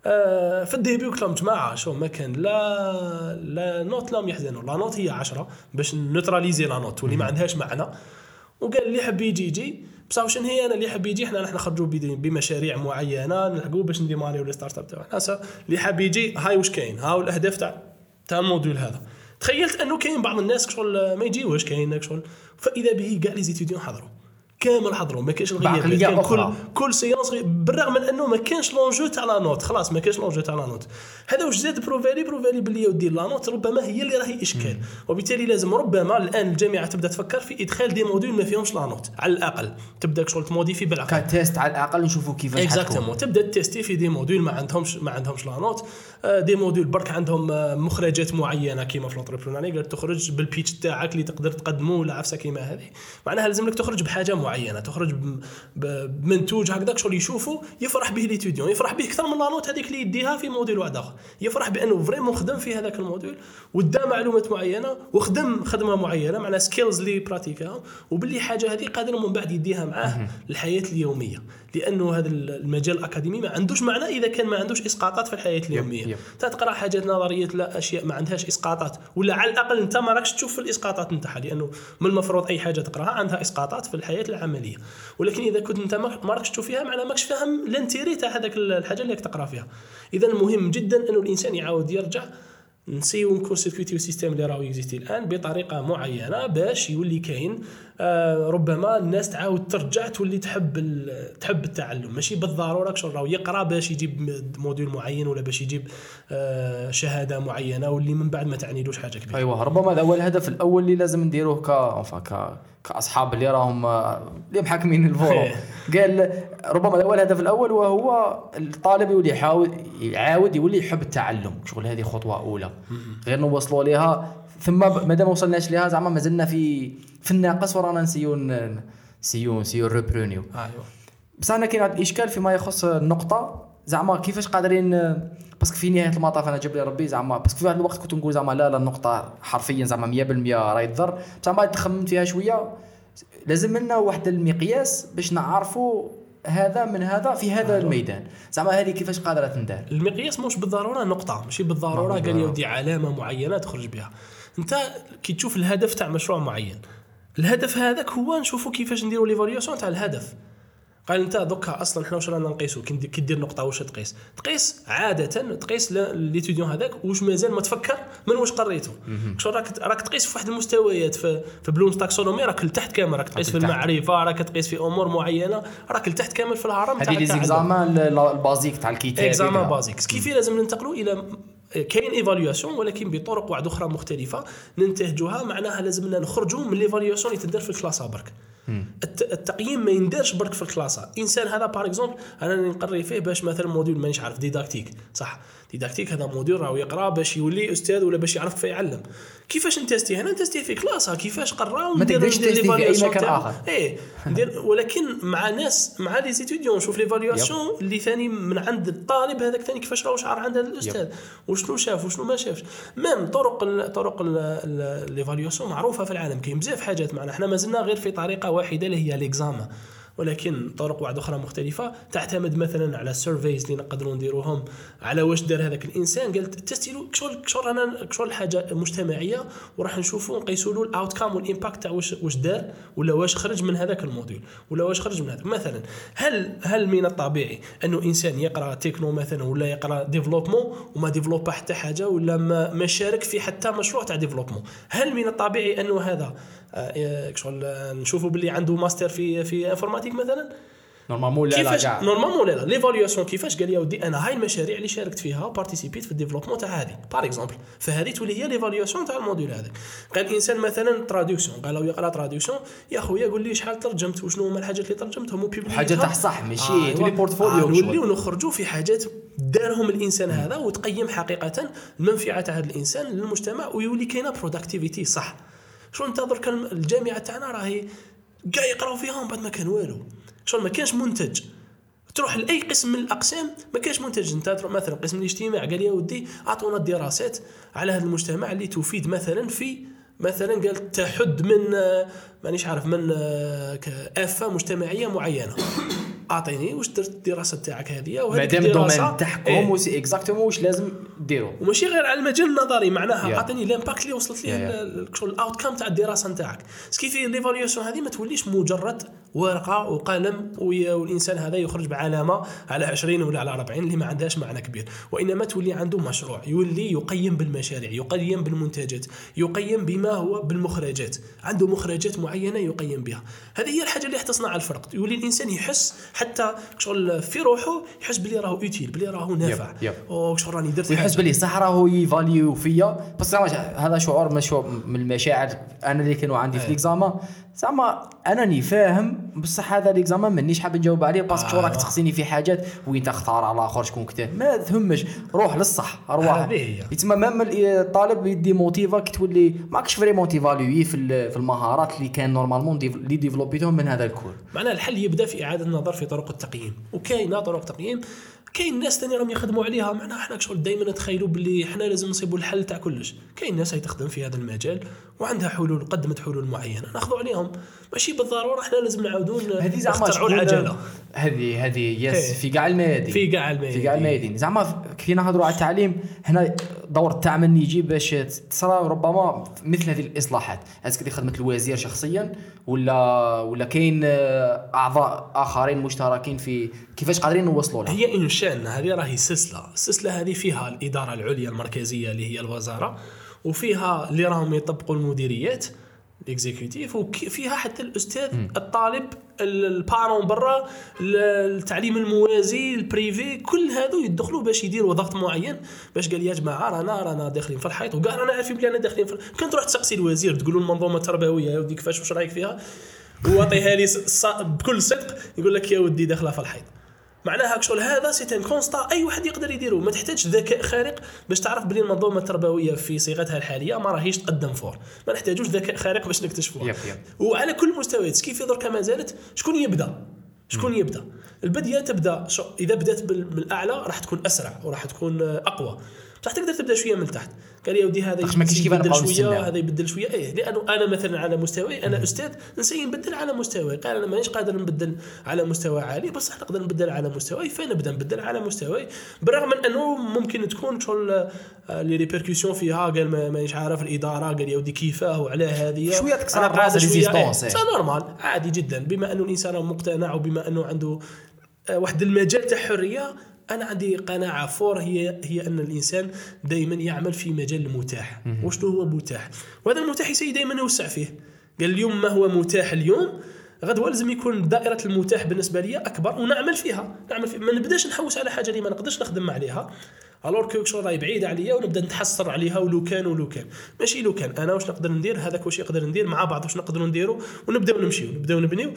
آه، في ال début قلت لهم جماعة شو ما كان لا لا نوت لهم يحزنوا. la note هي 10 باش ن neutraliser la note واللي ما عندهاش معنى. وقال اللي يحب يجي يجي. بصح واش هي أنا اللي يحب يجي؟ إحنا راح نخرجوا بمشاريع معينة نلحقوا باش ن démarrer و les startups تاعنا اللي حاب يجي هاي واش كاين؟ هاو الأهداف تاع تاع ال module هذا. تخيلت أنه كاين بعض الناس شغل ما يجيوش كاين شغل. فإذا به كاع les étudiants حضروا. كامل حضروا ما كاينش الغياب كان كل. كل séance بالرغم من أنه ما كانش l'enjeu تاع la note خلاص ما كانش l'enjeu تاع la note هذا واش زاد prouvé لي prouvé لي باللي يا ودي la note ربما هي اللي راهي إشكال. وبالتالي لازم ربما الآن الجامعة تبدأ تفكر في إدخال des modules ما فيهمش la note على الأقل تبدأ شغل ت modifier بالعقل. ك test على الأقل نشوفوا كيفاش. exactement تبدأ ت tester في des modules ما عندهمش ما عندهمش la note des modules برك عندهم آه، مخرجات معينة كيما في l'entrepreneuriat قال تخرج بال pitch تاعك اللي تقدر تقدمه ولا عفسه كيما هذه. معناها لازم لك تخرج بحاجة معينة تخرج بمنتوج هكذاك شغل يشوفوا يفرح به l'étudiant يفرح به أكثر من la note هذيك اللي يديها في module واحد آخر. يفرح بأنه vraiment خدم في هذاك ال module ودا معلومات معينة وخدم خدمة معينة معناها skills اللي pratiquer ها وباللي حاجة هذه قادر من بعد يديها معاه للحياة اليومية. لأنه هذا المجال الأكاديمي ما عندوش معنى إذا كان ما عندوش إسقاطات في الحياة اليومية. yep. تقرأ حاجات نظرية لا أشياء ما عندهاش إسقاطات ولا على الأقل أنت ما راكش تشوف في الإسقاطات نتاعها لأنه من المفروض أي حاجة تقرأها عندها إسقاطات في الحياة العملية. ولكن إذا كنت أنت ما راكش تشوف فيها معناها ماكش فاهم ال intérêt تاع هذاك الحاجة اللي تقرأ فيها. اذا المهم جدا أنه الإنسان يعاود يرجع ن essayer و ن court-circuiter système اللي راهو يكزيستي الآن بطريقة معينة باش يولي كاين آه ربما الناس تعاود ترجع تولي تحب تحب التعلم. ماشي بالضرورة شغل راهو يقرأ باش يجيب م- module معين ولا باش يجيب آه شهادة معينة واللي من بعد ما تعنيلوش حاجة كبيرة. أيوه ربما هذا هو الهدف الأول اللي لازم نديروه ك كأصحاب اللي راهم اللي محكمين ال forme إيه. قال ربما هذا هو الهدف الأول وهو الطالب يولي يحاول يعاود يولي يحب التعلم. شغل هذه خطوة أولى. غير نوصلوا لها ثم مادام ما وصلناش لها زعما مازلنا في في الناقص ورانا نسيو نسيو نسيو ريبرونيو أيوه. بصح أنا كاين واحد الإشكال فيما يخص النقطة زعما كيفاش قادرين parce que في نهاية المطاف أنا جاب لي ربي زعما parce que في واحد الوقت كنت نقول زعما لا لا النقطة حرفيا زعما 100% راهي تضر. بصح ما تخممت فيها شوية لازم لنا واحد المقياس باش نعرفوا هذا من هذا في هذا الميدان. زعما هذه كيفاش قادرة تندار؟ المقياس مش بالضرورة نقطة ماشي بالضرورة قال بالضرورة. يا ودي علامة معينة تخرج بها. أنت كي تشوف الهدف تاع مشروع معين الهدف هذاك هو نشوفوا كيفاش نديروا l'évaluation تاع الهدف. قال انت دوكا أصلا حنا واش رانا نقيسوا كي دير نقطة واش تقيس؟ تقيس عادة تقيس l'étudiant هذاك واش مازال ما تفكر من واش قريته شو راك راك تقيس في واحد المستويات في في Bloom's taxonomy راك لتحت كامل. راك تقيس في. المعرفة راك تقيس في أمور معينة راك لتحت كامل في الهرم تاع هذه لي التعلم. examens ال basique تاع الكتاب examen هكذا. basiques كيف لازم ننتقلوا إلى كاين évaluation ولكن بطرق واحدة أخرى مختلفة ننتهجوها معناها لازمنا نخرجوا من l'évaluation اللي تدار في الكلاسة برك. الت- التقييم ما يندارش برك في الكلاسة. إنسان هذا par exemple أنا نقري فيه باش مثلا module مانيش عارف didactique صح. didactique هذا module راهو يقرأ باش يولي أستاذ ولا باش يعرف كيف يعلم. كيفاش نتستي هنا نتستي في كلاسة. كيفاش قرأ؟ ما تقدرش تستي في l'évaluation مكان. آخر. إيه. ندير ولكن مع ناس مع les étudiants نشوف l'évaluation اللي ثاني من عند الطالب هذاك ثاني كيفاش راهو شعر عند الأستاذ. وشنو شاف وشنو ما شافش. même طرق ال طرق l'évaluation معروفة في العالم. كاين بزاف حاجات. معنا إحنا مازلنا غير في طريقة واحدة اللي هي l'examen ولكن طرق واحدة أخرى مختلفة. تعتمد مثلا على surveys اللي نقدروا نديروهم على واش دار هذاك الإنسان. قالت تستيلو كشغل كشغل أنا كشغل حاجة مجتمعية وراح نشوفوا نقيسوا له ال outcome وال impact تاع واش واش دار ولا واش خرج من هذاك ال module ولا واش خرج من هذاك مثلا هل هل من الطبيعي أنه إنسان يقرأ تكنو مثلا ولا يقرأ développement وما ديفلوبا حتى حاجة ولا ما, ما شارك في حتى مشروع تاع développement هل من الطبيعي أنه هذا آه، كشغل آه، نشوفوا باللي عنده ماستر في في informatique مثلا. normalement لا لا كيفاش normalement لا لا l'évaluation كيفاش قال يا ودي؟ أنا هاي المشاريع اللي شاركت فيها بارتيسيبيت في ال développement تاع هذه. par exemple فهذه تولي هي l'évaluation تاع ال module هذاك قال الإنسان مثلا traduction قال له يقرأ traduction يا خويا قول لي شحال ترجمت وشنو هما الحاجات اللي ترجمتهم؟ وبيبليتها حاجة تاع صح ماشي آه تولي portfolio آه شغل. نوليو نخرجوا في حاجات دارهم الإنسان هذا وتقيم حقيقة المنفعه تاع هذا الإنسان للمجتمع ويولي كاينة productivity صح. شو انت درك الجامعة تاعنا راهي كاع يقراو فيها ومن بعد ما كان والو. شغل ما كانش منتج. تروح لأي قسم من الأقسام ما كانش منتج. انت تروح مثلا قسم الاجتماع قال يا ودي أعطونا الدراسات على هذا المجتمع اللي تفيد مثلا في مثلا قال تحد من مانيش عارف من آه، آفة مجتمعية معينة. اعطيني واش درت الدراسة تاعك هذه مادام ال domaine تاعكم إيه. و c'est exactement واش لازم ديروا وماشي غير على المجال النظري معناها Yeah. اعطيني ال impact اللي وصلت ليه Yeah, ال outcome تاع الدراسة نتاعك. ce qui fait l'évaluation هذه؟ ما توليش مجرد ورقة وقلم والإنسان هذا يخرج بعلامة على 20 ولا على 40 اللي ما عندهاش معنى كبير. وإنما تولي عنده مشروع يولي يقيم بالمشاريع يقيم بالمنتجات يقيم بما هو بالمخرجات. عنده مخرجات معينة يقيم بها. هذه هي الحاجة اللي حتصنع الفرق. يولي الإنسان يحس حتى شغل في روحه يحس بلي راهو utile بلي راهو نافع yep. أو شغل راني درت ويحس. بلي صح راهو يفاليو فيا بس هذا شعور من من المشاعر أنا اللي كانوا عندي في l'examen زعما انني فاهم بصح هذا l'examen مانيش حاب نجاوب عليه parce que شو راك آه. تخصني في حاجات وين تختار على الآخر شكون كتاب ما تهمش روح للصح أرواح. يتسمى même الطالب يديموتيفا كي تولي ماكش vraiment تيفاليوي في في المهارات اللي كان normalement اللي ديفلوبيتهم من هذا ال cours معناها الحل يبدأ في إعادة النظر في طرق التقييم وكاينة طرق تقييم كاين ناس ثاني راهم يخدموا عليها معناها إحنا شغل دائما نتخيلوا باللي إحنا لازم نصيبوا الحل تاع كلش. كاين ناس هي تخدم في هذا المجال وعندها حلول قدمت حلول معينة. ناخذوا عليهم. ماشي بالضرورة إحنا لازم زعما نخترعوا العجلة. هذه هذه إيه. yes في كاع الميادين. في كاع الميادين. في كاع الميادين. زعما كي نهضروا على التعليم هنا دور التاع من يجي باش تصرى ربما مثل هذه الإصلاحات. est-ce que دي خدمة الوزير شخصيا ولا ولا كاين أعضاء آخرين مشتركين في كيفاش قادرين نوصلوا لها. هي une chaîne هذه راهي سلسلة. السلسله هذه فيها الإدارة العليا المركزية اللي هي الوزارة وفيها اللي راهم يطبقوا المديريات ال exécutif وفيها حتى الأستاذ الطالب ال- ال parents برا ال- التعليم الموازي ال privé كل هذو يدخلوا باش يديروا ضغط معين باش قال يا جماعة رانا رانا داخلين في الحيط وكاع رانا عارفين بلي رانا داخلين في كان تروح تسقسي الوزير تقول له المنظومة التربوية يا ودي كيفاش واش رايك فيها؟ واعطيها لي بكل صدق يقول لك يا ودي داخلة في الحيط. معناها شغل هذا c'est un constat أي واحد يقدر يديره ما تحتاج ذكاء خارق باش تعرف بلي المنظومة التربوية في صيغتها الحالية ما راهيش تقدم fort. ما نحتاجوش ذكاء خارق باش نكتشفوها. yep yep. وعلى كل المستويات كيف درك ما زالت شكون يبدأ؟ شكون يبدأ؟ البديه تبدأ شو إذا بدأت بال- من الاعلى راح تكون أسرع وراح تكون أقوى. بصح تقدر تبدأ شوية من تحت. قال يا ودي هذا كيف يبدل شوية. هذا يبدل شوية. إيه لأنه أنا مثلا على مستواي أنا أستاذ نسي نبدل على مستواي قال أنا مانيش قادر نبدل على مستوى عالي بصح نقدر نبدل على مستواي فنبدا نبدل على مستواي بالرغم من أنه ممكن تكون شغل آه، les répercussions فيها قال ما- مانيش عارف الإدارة قال يا ودي كيفاه وعلى هذه. شوية تكسر إيه. إيه. c'est normal عادي جدا. بما أنه الإنسان مقتنع وبما أنه عنده آه، واحد المجال تاع حرية أنا عندي قناعة fort هي هي أن الإنسان دائما يعمل في مجال المتاح وشنو هو متاح؟ وهذا المتاح يسي دائما يوسع فيه. قال اليوم ما هو متاح اليوم؟ غدوه لازم يكون دائرة المتاح بالنسبة لي أكبر ونعمل فيها. نعمل فيها. ما نبداش نحوس على حاجة اللي ما نقدرش نخدم عليها. alors كو شغل راهي بعيدة عليا ونبدأ نتحسر عليها ولو كان ولو كان ماشي لو كان أنا واش نقدر ندير؟ هذاك واش يقدر ندير؟ مع بعض واش نقدروا نديروا ونبدأو نمشيو. نبدأو نبنيو.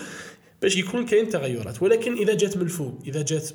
باش يكون كاين تغيرات. ولكن إذا جات من الفوق إذا جات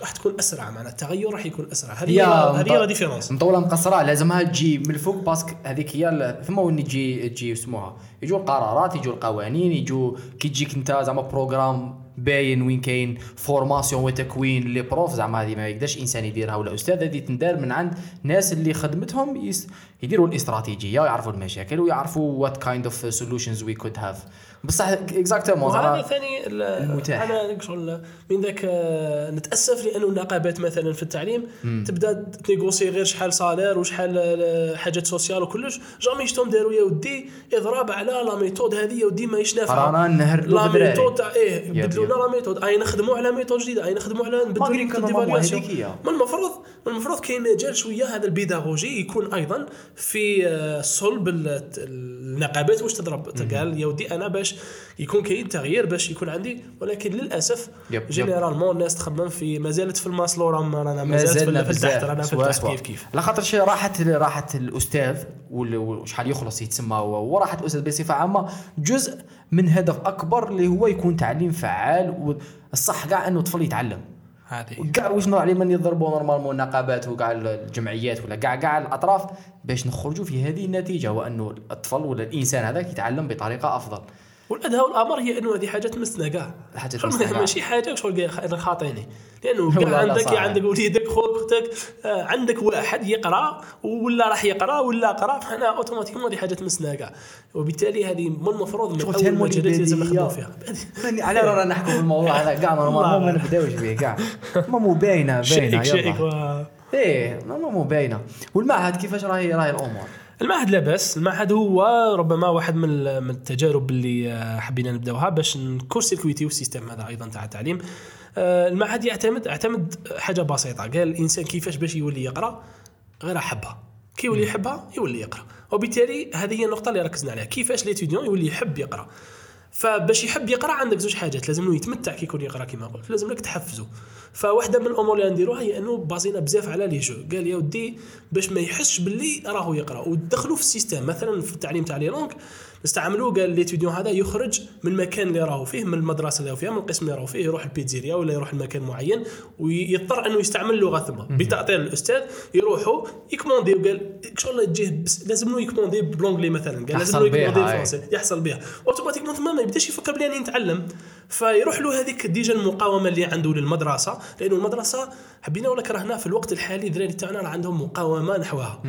راح تكون أسرع. معناها التغير راح يكون أسرع. هذه هي هذه la différence مطولة مقصرة. لازمها تجي من الفوق parce que هذيك هي ثم وين تجي تجي اسموها يجوا القرارات يجوا القوانين يجوا كي تجيك أنت زعما programme باين وين كاين formation وتكوين. les profs زعما هذه ما يقدرش إنسان يديرها. ولا أستاذ هذه تندار من عند ناس اللي خدمتهم yes يديروا الاستراتيجية ويعرفوا المشاكل ويعرفوا what kind of solutions we could have بصح exactement وهذا ثاني ال- المتاح. أنا شغل من ذاك آه، نتأسف لأنه النقابات مثلا في التعليم تبدأ ت négocier غير شحال salaire وشحال آه، حاجات sociales وكلش jamais شتهم داروا يا ودي اضراب على la méthode هذه يا ودي ماهيش نافعه رانا نهردلو la. méthode تاع إيه yep. la méthode أي نخدموا على méthode جديدة أي نخدموا على نبدلوا. ما المفروض ما المفروض كاين مجال شوية هذا البيداغوجي يكون أيضا في آه، صلب ال- النقابات واش تضرب؟ قال يا ودي أنا باش يكون كاين تغيير باش يكون عندي ولكن للأسف. généralement الناس تخمم في ما زالت في الماسلو رانا ما زالت في التحت رانا في التحت. كيف كيف. على خاطر شي راحت راحت الأستاذ وشحال يخلص يتسمى هو وراحت الأستاذ بصفة عامة جزء من هدف أكبر اللي هو يكون تعليم فعال والصح كاع إنه الطفل يتعلم. هذه. كاع واش نوع عليه من يضربوا normalement النقابات وكاع الجمعيات ولا كاع كاع الأطراف باش نخرجوا في هذه النتيجة هو انه الطفل ولا الإنسان هذاك يتعلم بطريقة أفضل. والادهى والامر هي إنه هذه حاجة تمسنا كاع شغل تمسنا. ماشي حاجة شغل أنا خاطيني. لأنه كاع عندك صح. عندك وليدك خوك أختك آه، عندك واحد يقرأ ولا راح يقرأ ولا قرأ فاحنا automatiquement هذه حاجة تمسنا كاع وبالتالي هذه من المفروض من أول اللي لازم. نخدموا فيها. ماني- على رانا نحكوا في الموضوع هذا. كاع ما نبداوش به كاع ما مو باينة شائك باينه شائك و- إيه ما مو باينة. والمعهد كيفاش راهي راهي الأمور؟ المعهد لاباس المعهد هو ربما واحد من من التجارب اللي آه، حبينا نبدأوها باش ن court-circuiter و ال système هذا أيضا تاع التعليم. آه، المعهد يعتمد اعتمد حاجة بسيطة. قال الإنسان كيفاش باش يولي يقرأ؟ غير حبها. كي يولي يحبها يولي يقرأ. وبالتالي هذه هي النقطة اللي ركزنا عليها. كيفاش l'étudiant يولي يحب يقرأ؟ فباش يحب يقرأ عندك زوج حاجات لازم يتمتع كي يكون يقرأ كما قلت. لازم لك تحفزه. فواحدة من الأمور اللي نديروها هي إنه basé ينا بزاف على les jeux. قال يا ودي باش ما يحسش باللي راهو يقرأ. ودخلوا في ال système مثلا في التعليم تاع les langues نستعملوه قال l'étudiant هذا يخرج من المكان اللي راهو فيه من المدرسة اللي راهو فيها من القسم اللي راهو فيه يروح ال pizzeria ولا يروح لمكان معين ويضطر إنه يستعمل لغة ثم بتأطير الأستاذ يروحوا ي commander وقال شغل تجيه بس لازم له ي commander ب l'anglais مثلا قال لازم ي commander. بالفرنسي يحصل بها automatiquement ثم ما يبدأش يفكر بلي راني نتعلم فيروح له هذيك déjà المقاومة اللي عنده للمدرسة لأنه المدرسة حبينا ولا كرهنا في الوقت الحالي الدراري تاعنا عندهم مقاومة نحوها.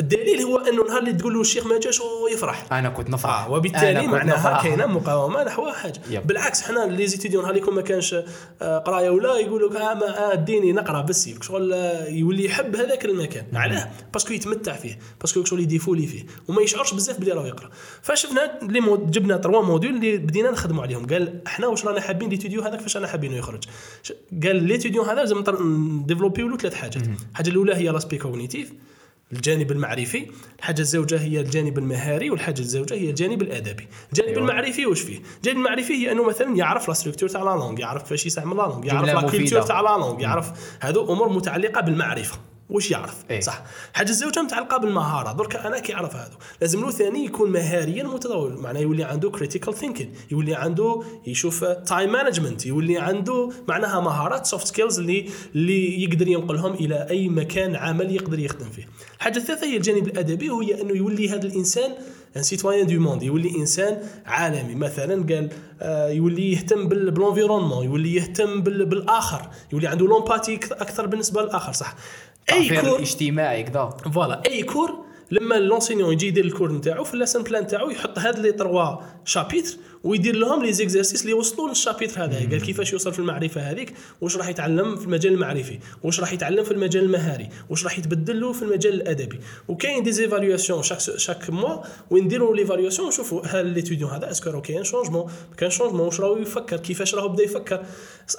الدليل هو أنه نهار اللي تقول له الشيخ ما جاش يفرح. أنا كنت نفرح. آه وبالتالي معناها. كاينة مقاومة نحو حاجة. yep. بالعكس حنا les étudiants نهار اللي يكون ما كانش آه، قراية ولا يقول لك ما آه ديني نقرا بس شغل آه، يولي يحب هذاك المكان. علاه parce que يتمتع فيه parce que شغل ي défouler فيه. وما يشعرش بزاف بلي راه يقرأ. فشفنا les modes جبنا trois modules اللي بدينا نخدموا عليهم. قال إحنا واش رانا حابين l'étudiant هذاك فاش رانا حابينه يخرج. قال l'étudiant هذا لازم ن développer و له ثلاث حاجات. الحاجة الأولى هي l'aspect cognitif الجانب المعرفي الحاجة الزوجة هي الجانب المهاري والحاجة الزوجة هي الجانب الأدبي الجانب أيوة. المعرفي واش فيه الجانب المعرفي هي أنه مثلا يعرف la structure تاع la langue يعرف كيفاش يستعمل la langue يعرف la. culture تاع la langue يعرف هذو أمور متعلقة بالمعرفة واش يعرف؟ إيه. صح. حاجة الزوجه متعلقه بالمهارة. درك أنا كي يعرف هذا. لازم له ثاني يكون مهاريا متطور معناه يولي عنده critical thinking يولي عنده يشوف time management يولي عنده معناها مهارات soft skills اللي اللي يقدر ينقلهم إلى أي مكان عمل يقدر يخدم فيه. الحاجة الثالثة هي الجانب الأدبي وهي أنه يولي هذا الإنسان un citoyen du monde يولي إنسان عالمي. مثلا قال آه، يولي يهتم بال- ب l'environnement يولي يهتم بال- بالآخر. يولي عنده l'empathie أكثر بالنسبة للآخر. صح. أي cours. الاجتماعي كذا voilà أي cours لما l'enseignant يجي يدير ال cours نتاعو في ال lesson plan تاعو يحط هاد les trois chapitres ويدير لهم les exercices اللي يوصلوا لل chapitre هذا. قال كيفاش يوصل في المعرفة هذيك؟ واش راح يتعلم في المجال المعرفي؟ واش راح يتعلم في المجال المهاري؟ واش راح يتبدل له في المجال الأدبي؟ وكاين des évaluations chaque chaque mois وين نديروا l'évaluation ونشوفوا هل l'étudiant هذا est-ce que راه كاين changement ما كان changement واش راهو يفكر؟ كيفاش راهو بدا يفكر؟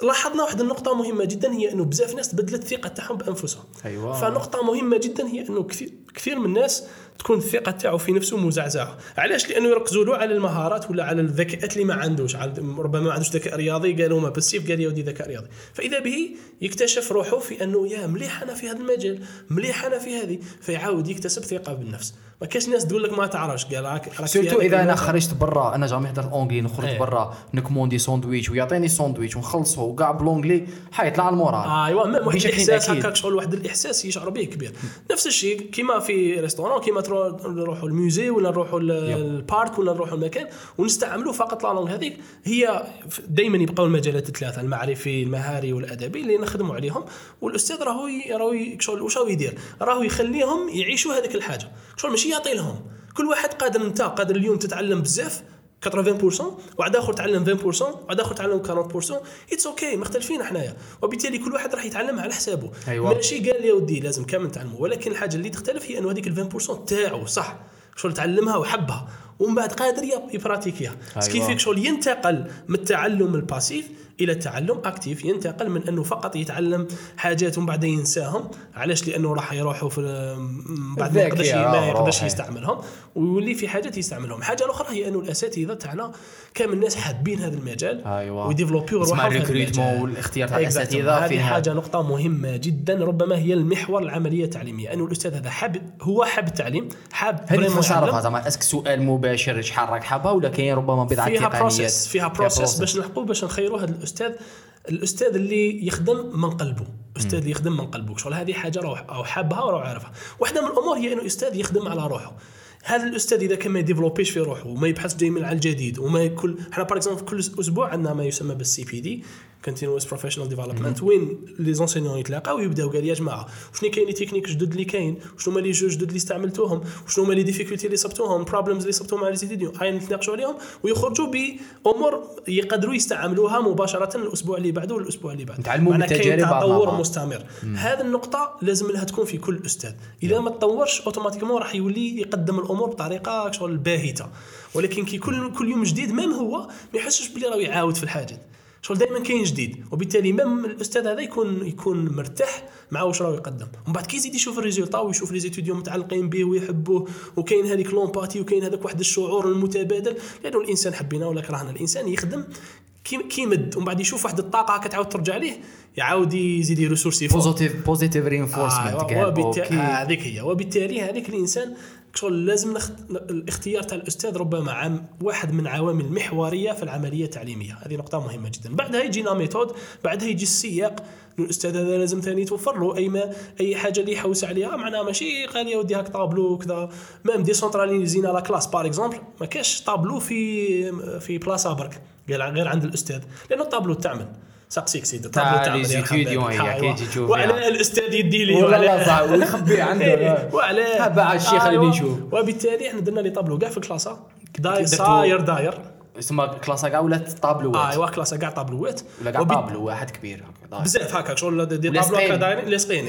لاحظنا واحد النقطة مهمة جدا هي أنه بزاف ناس تبدلت الثقه تاعهم بأنفسهم. أيوة. فنقطة مهمة جدا هي أنه كثير كثير من الناس تكون الثقة تاعو في نفسه مزعزعة. علاش؟ لأنه يركزوا له على المهارات ولا على الذكاءات اللي ما عندوش. ربما ما عندوش ذكاء رياضي قالوا ما بسيف قال يا ودي ذكاء رياضي. فإذا به يكتشف روحه في أنه يا مليح أنا في هذا المجال مليح أنا في هذه. فيعاود يكتسب ثقة بالنفس. ما كاش ناس تقول لك ما تعرفش قال راك سيرتو هذاك إذا أنا. خرجت برا أنا jamais هضرت en anglais نخرج إيه. برا ن commander ساندويتش ويعطيني ساندويتش ونخلصه وكاع ب l'anglais حيطلع ال moral. أيوا واحد بشكل الإحساس. هكاك شغل واحد الإحساس يشعر به كبير. نفس الشيء كيما في restaurant كيما نروحوا ال musée ولا نروحوا ال- ال parc ولا نروحوا المكان ونستعملوا فقط la langue هذيك هي دائما يبقاو المجالات الثلاثة المعرفي المهاري والأدبي اللي نخدموا عليهم. والأستاذ راهو راهو شغل واش راهو يدير؟ راهو يخليهم يعيشوا هذيك الحاجة. شغل ماشي يعطي لهم. كل واحد قادر انت قادر اليوم تتعلم بزاف 80% واحد آخر تعلم 20% واحد آخر تعلم 40% it's okay مختلفين حنايا. وبالتالي كل واحد راح يتعلم على حسابه. أيوة. ماشي قال لي يا ودي لازم كامل نتعلموا ولكن الحاجة اللي تختلف هي انه هذيك ال 20% تاعو صح شغل تعلمها وحبها ومن بعد قادر يب- ي pratiquer ها أيوة. كيف فيك شغل ينتقل من التعلم ال passif إلى التعلم actif ينتقل من أنه فقط يتعلم حاجات ومن بعد ينساهم. علاش؟ لأنه راح يروحوا في بعد ما يقدرش آه، ما يقدرش روحي. يستعملهم. ويولي في حاجات يستعملهم. حاجة الاخرى هي أنه الأساتذة تاعنا كامل الناس حابين هذا المجال أيوة. و يديفلوبيو روحهم ال recrutement. والاختيار تاع. الأساتذة هذه حاجة نقطة مهمة جدا. ربما هي المحور العملية التعليمية. أنه الأستاذ هذا حاب هو حاب التعليم حاب هذه زعما est-ce que سؤال مباشر شحال راك حابها ولا كاين ربما بضعة فيها processus فيها processus. باش نلحقوا باش نخيروا هذا الأستاذ الأستاذ اللي يخدم من قلبه الاستاذ اللي يخدم من قلبه شغل هذه حاجة روح أو حابها وراهو عارفها. واحدة من الأمور هي إنه أستاذ يخدم على روحه. هذا الأستاذ إذا كان ما يديفلوبيش في روحه وما يبحث دائما على الجديد وما كل إحنا par exemple كل أسبوع عندنا ما يسمى بال CPD. continuous professional development وين les enseignants يتلاقاو ويبداو قال يا جماعة شنو كاين les techniques جدد اللي كاين شنو هما les jeux جدد اللي استعملتوهم وشنو هما les difficultés اللي صبتوهم problems اللي صبتوهم مع les étudiants هاي نتناقشوا عليهم ويخرجوا بامور يقدروا يستعملوها مباشره الأسبوع اللي بعده والاسبوع اللي بعده نتعلموا معناها كاين تطور. مستمر. هذه النقطة لازم لها تكون في كل أستاذ. إذا ما تطورش automatiquement راح يولي يقدم الأمور بطريقة شغل باهتة. ولكن كي كل كل يوم جديد même هو ما يحسش بلي راه يعاود في الحاجات شغل دائما كاين جديد وبالتالي même الأستاذ هذا يكون يكون مرتاح مع واش راه يقدم. ومن بعد كي يزيد يشوف ال résultat ويشوف les étudiants متعلقين به ويحبوه وكاين هذيك l'empathie وكاين هذاك واحد الشعور المتبادل لأنه الإنسان حبينا ولا كرهنا الإنسان يخدم كي كيمد ومن بعد يشوف واحد الطاقة كتعاود ترجع ليه يعاود يزيد يريسورسي positive positive reinforcement هذيك هي. وبالتالي هذيك الإنسان شغل لازم نخت... الاختيار تاع الأستاذ ربما عام واحد من عوامل محورية في العملية التعليمية. هذه نقطة مهمة جدا. بعدها يجينا ميثود بعدها يجي السياق. الأستاذ هذا لازم ثاني توفر له أي ما أي حاجة اللي يحوس عليها. معناها ماشي قال يا ودي هاك طابلو وكذا ميم ديسونتراليزينا لا كلاس بار اكزومبل ما كاش طابلو في في بلاصة برك غير عند الأستاذ. لأنه الطابلو تعمل. ساقسيك سيدي هي، أيوة. كي تجي تشوف وعلى. الأستاذ يدي لي وعلى- ويخبي عنده. إيه، وعلى ها بعد الشيخ اللي أيوة. نشوف. وبالتالي إحنا درنا لي طابلو كاع في الكلاسة داير صاير داير تسمى كلاسا كاع ولا طابلوات آه ايوا كاع طابلوات ولا كاع طابلو واحد كبير. بزاف هكا شغل des tableaux. هكا دايرين لاصقين.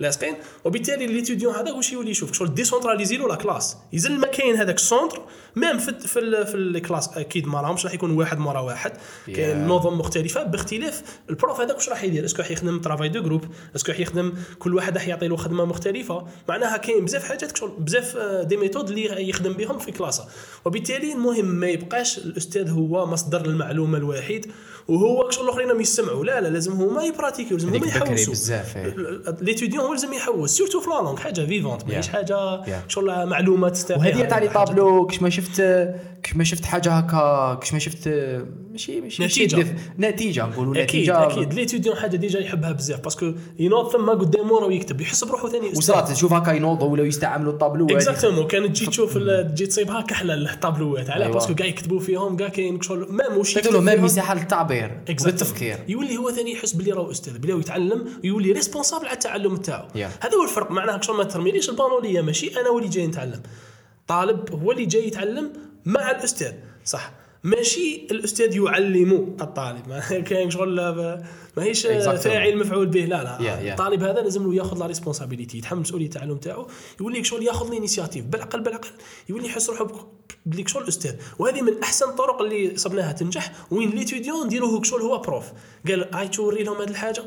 لاصقين وبالتالي les étudiants هذا واش يولي يشوف شغل décentralisé له la classe يزل ما كاين هذاك ال centre même في في ال- في ال classe أكيد ما راهمش راح يكون واحد مورا واحد. كاين. نظم مختلفة. باختلاف ال prof هذاك واش راح يدير؟ est-ce que راح يخدم travail de groupe est-ce que راح يخدم كل واحد راح يعطي له خدمة مختلفة؟ معناها كاين بزاف حاجات شغل بزاف آه، des méthodes اللي يخدم بهم في classe ه وبالتالي المهم ما يبقاش الأستاذ هو مصدر المعلومة الوحيد وهو شغل الأخرين راهم يسمعوا لا لا لازم هما يبراتيكيو لازم هما يحوسوا بزاف، إيه. ليتيديون هو لازم يحوس سيرتو في لالونغ حاجة فيفونت ماهيش. حاجة Yeah. شغل معلومة تستفيد وهذه تاع لي طابلو كش ما شفت كش ما شفت حاجة هكا كش ما شفت ماشي ماشي نتيجة. ماشي نتيجة نقولوا نتيجة أكيد ليتيديون حاجة ديجا يحبها بزاف باسكو ينوض ثم قدامه راه يكتب يحس بروحه ثاني. وصرات تشوف هكا ينوضوا ولا يستعملوا الطابلو اكزاكتومون كانت تجي تشوف تجي تصيبها كحله ال tableauات علاه أيوة. parce que كاع يكتبوا فيهم كاع كاين شغل même وش تعطوا له يكتب même. مساحه للتعبير. والتفكير يولي هو ثاني يحس بلي راهو أستاذ بلي يتعلم ويولي responsable على التعلم تاعو. هذا هو الفرق معناها شغل ما ترميليش البانولية ماشي أنا هو اللي جاي نتعلم طالب هو اللي جاي يتعلم مع الأستاذ. صح. ماشي الأستاذ يعلم الطالب. ما كاين شغل ماهيش Exactly. فاعل مفعول به. لا لا. Yeah, yeah. الطالب هذا لازم له ياخذ la responsabilité يتحمل مسؤولية التعلم تاعو. يولي شغل ياخذ ال initiative بالعقل بالعقل يولي يحس روحه بلي شغل أستاذ. وهذه من أحسن الطرق اللي صبناها تنجح. وين l'étudiant نديروه شغل هو prof قال هاي توري لهم هذه الحاجة؟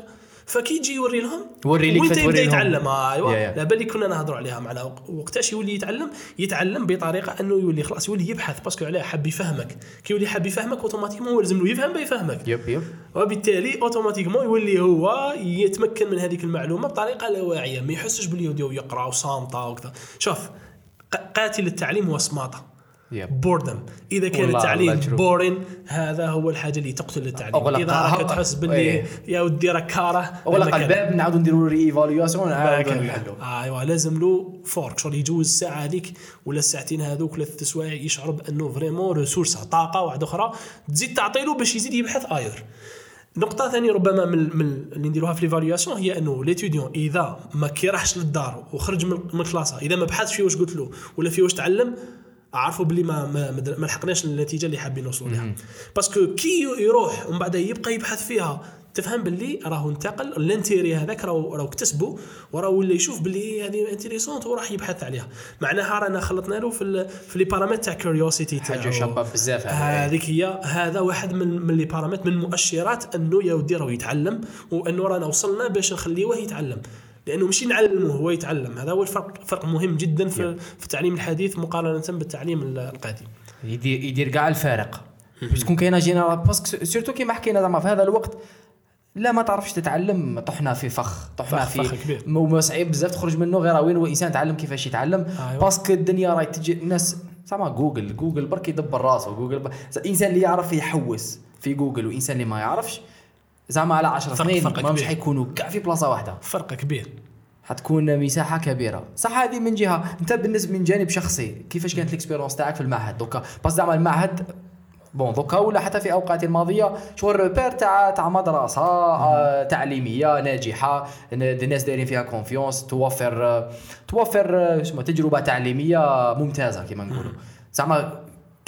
فكي يجي يوري لهم وري ليك وانت يبدأ. يتعلم. ايوا Yeah, yeah. لا بالي كنا نهضروا عليها معنا وقتاش يولي يتعلم؟ يتعلم بطريقة إنه يولي خلاص يولي يبحث. parce que علاه حاب يفهمك. كي يولي حاب يفهمك automatiquement هو لازم له يفهم بيفهمك. yep yep. وبالتالي automatiquement يولي هو يتمكن من هذيك المعلومة بطريقة لا واعية ما يحسش باللي يقرأ وصماطه وكذا. شوف قاتل التعليم هو الصماطه يب. بوردم إذا كان التعليم. بورين هذا هو الحاجة اللي تقتل التعليم. أغلق- إذا راك تحس باللي إيه. يا ودي راك كارة كان- الباب نعاودوا نديروا ري نحلوا ايوا لازم له فورك شغل يجوز الساعة هذيك ولا الساعتين هذوك ولا ثلاث سوايع يشعر بأنه فريمون ريسورس طاقة واحدة أخرى. تزيد تعطي له باش يزيد يبحث اير نقطة ثانية ربما من, من اللي نديروها في ليفالياسيون هي أنه ليتيديون إذا ما كيراحش للدار وخرج من من الكلاسة إذا ما بحثش في واش قلت له ولا في واش تعلم عرفوا بلي ما ما, ما- لحقناش النتيجة اللي حابين نوصلوا لها parce que كي يروح ومن بعد يبقى يبحث فيها تفهم باللي راهو انتقل ال intérêt هذاك راهو راهو اكتسبه وراه ولا يشوف باللي هذه intéressante وراح يبحث عليها. معناها رانا خلطنا له في في les paramètres تاع curiosité حاجة شابة بزاف. هذيك هي هذا واحد من من les paramètres من مؤشرات أنه يا ودي راه يتعلم وأنه رانا وصلنا باش نخليوه يتعلم. لأنه ماشي نعلمه هو يتعلم. هذا هو الفرق فرق مهم جدا في, في التعليم الحديث مقارنة بالتعليم ال- القديم. يدير يدير كاع الفارق. باش تكون كاينة générale parce que surtout كيما حكينا زعما في هذا الوقت لا ما تعرفش تتعلم طحنا في فخ طحنا فخ- في فخ كبير. مو صعيب بزاف تخرج منه غير وين هو الانسان يتعلم كيفاش يتعلم. أيوة. parce que الدنيا راهي تجي الناس زعما جوجل جوجل برك يدبر راسه جوجل ب... الانسان اللي يعرف يحوس في جوجل والانسان اللي ما يعرفش زعما على 10 فرق- سنين فرق ما مش. حيكونوا كاع في بلاصة واحدة. فرق كبير. حتكون مساحة كبيرة. صح هذه من جهة. أنت بالنسبة من جانب شخصي كيفاش كانت l'expérience تاعك في المعهد؟ دوكا بس زعما المعهد بون دوكا ولا حتى في أوقات الماضية شغل repère تاع تاع مدرسة آه، تعليمية ناجحة الناس دايرين فيها confiance توفر توفر تجربة تعليمية ممتازة كما نقولوا. زعما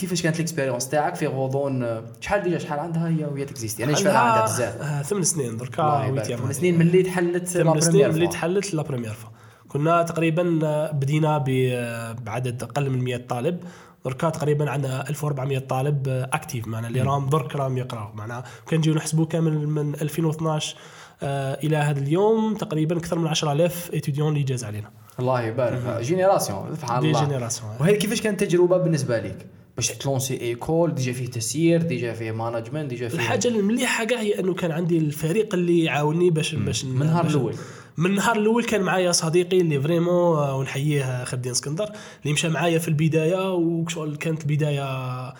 كيفاش كانت l'expérience تاعك في غضون شحال ديجا شحال عندها هي وهي t'existi أنا نشوفها عندها بزاف؟ آه، ثمان سنين دركا ثمان سنين من اللي تحلت ثمان سنين fois. تحلت la première fois كنا تقريبا آه، بدينا آه، بعدد أقل من 100 طالب. دركا تقريبا عندنا 1400 طالب actifs معنا اللي راهم درك راهم يقراو. معناها كنجيو نحسبوا كامل من 2012 آه، إلى هذا اليوم تقريبا أكثر من 10000 étudiants اللي جاز علينا. الله يبارك. génération سبحان دي الله. génération. وهي كيفاش كانت تجربه بالنسبة لك باش ت lancer école ديجا فيه تسيير ديجا فيه management ديجا فيه الحاجة المليحة كاع هي أنه كان عندي الفريق اللي يعاوني باش باش من النهار الأول. من النهار الأول كان معايا صديقي اللي vraiment آه، ونحييه خالدين اسكندر اللي مشى معايا في البداية وشغل كانت البدايه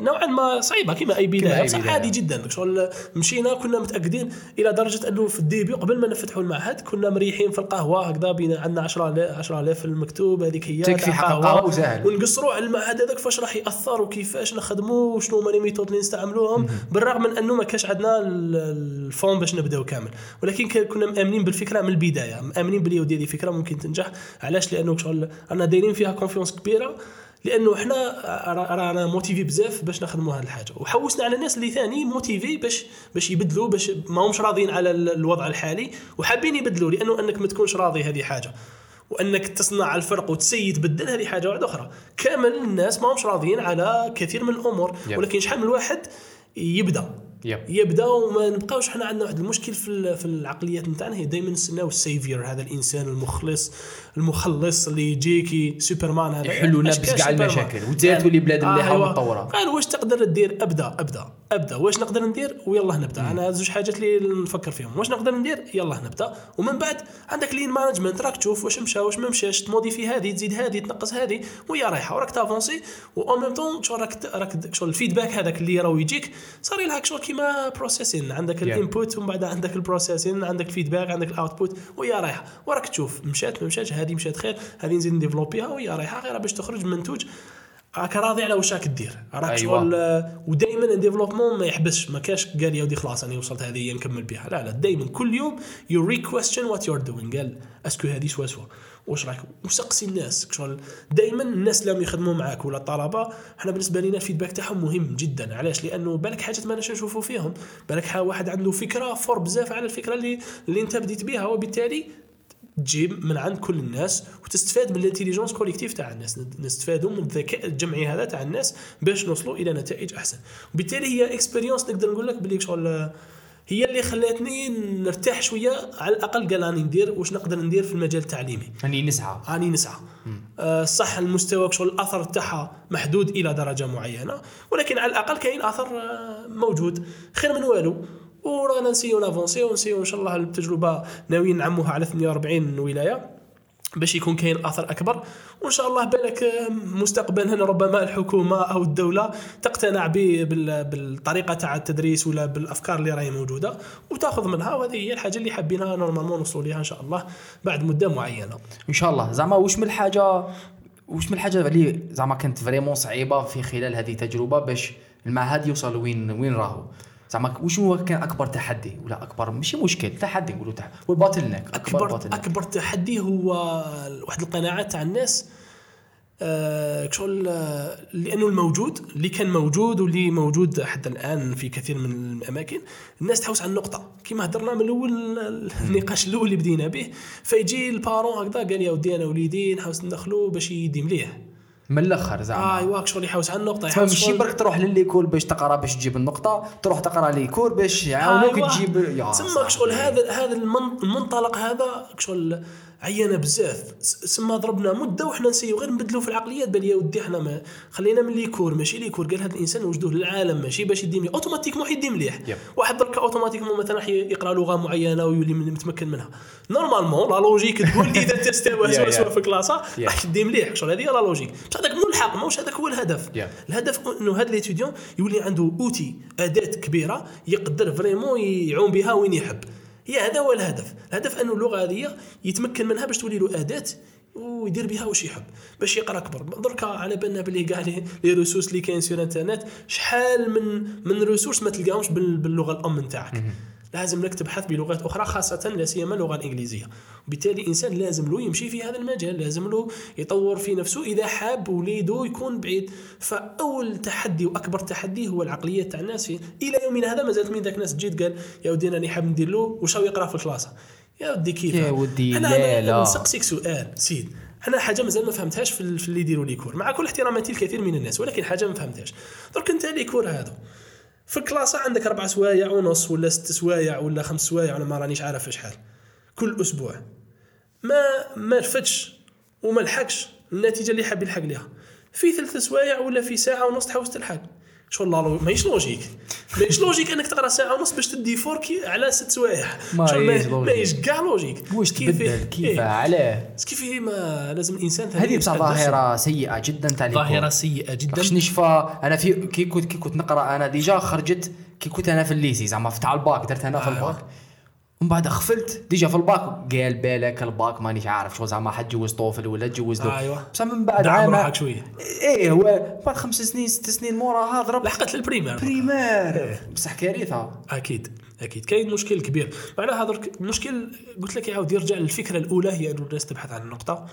نوعا ما صعيبة كما أي بداية. بصح. عادي جدا. شغل مشينا كنا متأكدين إلى درجة أنه في ال début قبل ما نفتحوا المعهد كنا مريحين في القهوة. هكذا بينا عندنا 10 10000 في المكتوب هذيك هي تكفي حق قهوة. القهوة وسهل. ونقصروا على المعهد هذاك فاش راح يأثر وكيفاش نخدموا وشنو هما les méthodes اللي نستعملوهم. بالرغم من أنه ما كانش عندنا ال- ال fonds باش نبداو كامل. ولكن كنا مآمنين بالفكرة من البداية. مآمنين بلي ودي هذه فكرة ممكن تنجح. علاش؟ لأنه شغل رانا دايرين فيها confiance كبيرة. لأنه إحنا را- رانا motivés بزاف باش نخدموا هذه الحاجة. وحوسنا على الناس اللي ثاني motivés باش باش يبدلوا باش ما همش راضيين على ال- الوضع الحالي وحابين يبدلوا لأنه أنك ما تكونش راضي هذه حاجة. وأنك تصنع الفرق وت essayer تبدل هذه حاجة واحدة أخرى. كامل الناس ما همش راضيين على كثير من الأمور. ولكن شحال من واحد يبدأ. يب. يبدا وما نبقاوش إحنا عندنا واحد المشكل في في العقليات نتاعنا هي دائما نستناو ال sauveur هذا الإنسان المخلص المخلص اللي يجيكي سوبرمان هذا. يحلوا كان كاع؟ المشاكل وتزيد تولي بلاد مليحه أيوة. ومتطوره قال واش تقدر دير أبدا أبدا أبدا. واش نقدر ندير؟ ويلا نبدأ. أنا زوج حاجات اللي نفكر فيهم. واش نقدر ندير؟ يلا نبدأ. ومن بعد عندك lean management راك تشوف واش مشى واش ما مشاش ت modifier هذه تزيد هذه تنقص هذه وهي رايحة وراك ت avancer و en même temps راك راك ال feedback هذاك اللي راهو يجيك صار لها شغل كيما processing عندك ال input ومن بعد عندك ال processing عندك ال feedback عندك ال output وهي رايحة. وراك تشوف. مشات ما مشاتش هذه مشات خير هذه نزيد ن développer ها وهي رايحة. غير باش تخرج منتوج راك راضي على واش راك دير راك أيوة. شغل آه، ودائما ال développement ما يحبسش. ما كاش قال يا ودي خلاص أنا وصلت هذه هي نكمل بها لا لا. دائما كل يوم you re-question what you are doing قال est-ce que هذه سوا سوا. واش راك وسقسي الناس؟ شغل دائما الناس اللي يخدموا معاك ولا الطلبه إحنا بالنسبة لنا ال feedback تاعهم مهم جدا. علاش؟ لأنه بالك حاجات ما نشوفوا فيهم. بالك واحد عنده فكرة fort بزاف على الفكرة اللي اللي أنت بديت بها وبالتالي تجيب من عند كل الناس وتستفاد من l'intelligence collective تاع الناس. نستفادوا من الذكاء الجمعي هذا تاع الناس باش نوصلوا إلى نتائج أحسن. وبالتالي هي expérience نقدر نقول لك باللي شغل هي اللي خلاتني نرتاح شوية. على الأقل قال راني ندير واش نقدر ندير في المجال التعليمي. راني نسعى. راني نسعى. آه صح المستوى شغل الأثر تاعها محدود إلى درجة معينة ولكن على الأقل كاين أثر آه موجود. خير من والو. ورانا نسيو نافونسي ونسيو إن شاء الله التجربة ناويين نعموها على 48 ولاية. باش يكون كاين أثر أكبر. وإن شاء الله بالك مستقبلا ربما الحكومة أو الدولة تقتنع بالطريقة تاع التدريس ولا بالأفكار اللي راهي موجودة وتأخذ منها. وهذه هي الحاجة اللي حابينها normalement نوصلوا ليها إن شاء الله بعد مدة معينة. إن شاء الله. زعما واش من الحاجة واش من الحاجة اللي زعما كانت vraiment صعيبة في خلال هذه التجربه باش المعهد يوصل وين وين راهو؟ زعما واش هو كان أكبر تحدي؟ ولا أكبر ماشي مشكل تحدي نقولوا تحدي. والباطل نيك أكبر. أكبر تحدي هو واحد القناعات تاع الناس آه شغل آه، لأنه الموجود اللي كان موجود واللي موجود حتى الآن في كثير من الأماكن الناس تحوس على النقطة. كما هضرنا من الأول النقاش الأول اللي بدينا به فيجي البارون هكذا قال يا ودي أنا وليدي نحوس ندخلو باش يدي مليح. من الأخر زعما آه ايوا شغل يحوس على النقطة يحوس ماشي برك تروح لليكول باش تقرا باش تجيب النقطة تروح تقرا ليكول باش يعاونوك أيوة. تجيب تما. شغل هذا هذا المن- المنطلق هذا شغل عيينا بزاف سما ضربنا مدة وحنا ن essayer غير نبدلوا في العقليات بل يا ودي إحنا ما خلينا من les cours ماشي les cours قال هذا الإنسان وجدوه للعالم ماشي باش يدي مليح automatiquement حيدي مليح. واحد درك automatiquement مثلا يقرأ لغة معينة ويولي من- متمكن منها normalement la logique تقول إذا تستوى سوا. سوا في كلاسه. راح تدي مليح شغل هذه la logique بصح هذاك ملحق ماهوش هذاك هو الهدف. الهدف إنه هذا l'étudiant يولي عنده outil أداة كبيرة يقدر vraiment يعوم بها وين يحب هي هذا هو الهدف. الهدف انه اللغة هذه يتمكن منها باش تولي له أداة ويدير بها واش يحب باش يقرأ أكبر. دركا على بالنا بلي كاع les ressources اللي كاين sur internet شحال من من ressources ما تلقاهمش بال- باللغة الأم نتاعك. لازم لك تبحث بلغات أخرى خاصة لا سيما اللغة الإنجليزية. وبالتالي الإنسان لازم له يمشي في هذا المجال لازم له يطور في نفسه. إذا حاب وليده يكون بعيد فأول تحدي وأكبر تحدي هو العقلية تاع الناس. إلى يومنا هذا مازالت من ذاك الناس جيت قال يا ودي أنا حاب ندير له هو يقرأ في la classe يا ودي كيف؟ يا ودي لا، لا. نسقسيك سؤال سيد. أنا حاجة مازال ما فهمتهاش في, ال- في اللي يديروا les cours مع كل احتراماتي لكثير من الناس ولكن حاجة ما فهمتهاش. درك أنت les cours هذا. في الكلاسة عندك أربع سوايع ونص ولا ست سوايع ولا خمس سوايع ولا ما رانيش عارف شحال كل أسبوع. ما ما رفدش وما لحقش النتيجة اللي حاب يلحق لها في ثلاث سوايع ولا في ساعة ونص تحوس تلحق. شغل لا لو- ماهيش logique. ماهيش logique انك تقرا ساعة ونص باش تدي fort كي على ست سوايع. ماهيش كاع logique. واش كيف- تبدل؟ كيف؟ إيه. علاه. كيف ما لازم الإنسان هذه بصح ظاهرة سيئة جدا تاع. ظاهرة سيئة جدا. باش نشفى أنا في كي كنت كي كنت نقرأ أنا ديجا خرجت كي كنت أنا في le lycée زعما في تاع الباك درت أنا في أيوة. الباك. ومن بعد خفلت ديجا في الباك قال بالك الباك مانيش عارف شو زعما حتجوز TOEFL ولا تجوز له أيوة. بصح من بعد عام روحك شوية. إيه هو بعد خمس سنين ست سنين موراها ضرب لحقت لل première. première. بصح كارثة. أكيد أكيد. كاين مشكل كبير. معناها هذا المشكل قلت لك يعاود يرجع للفكرة الأولى هي أنه الناس تبحث عن النقطة.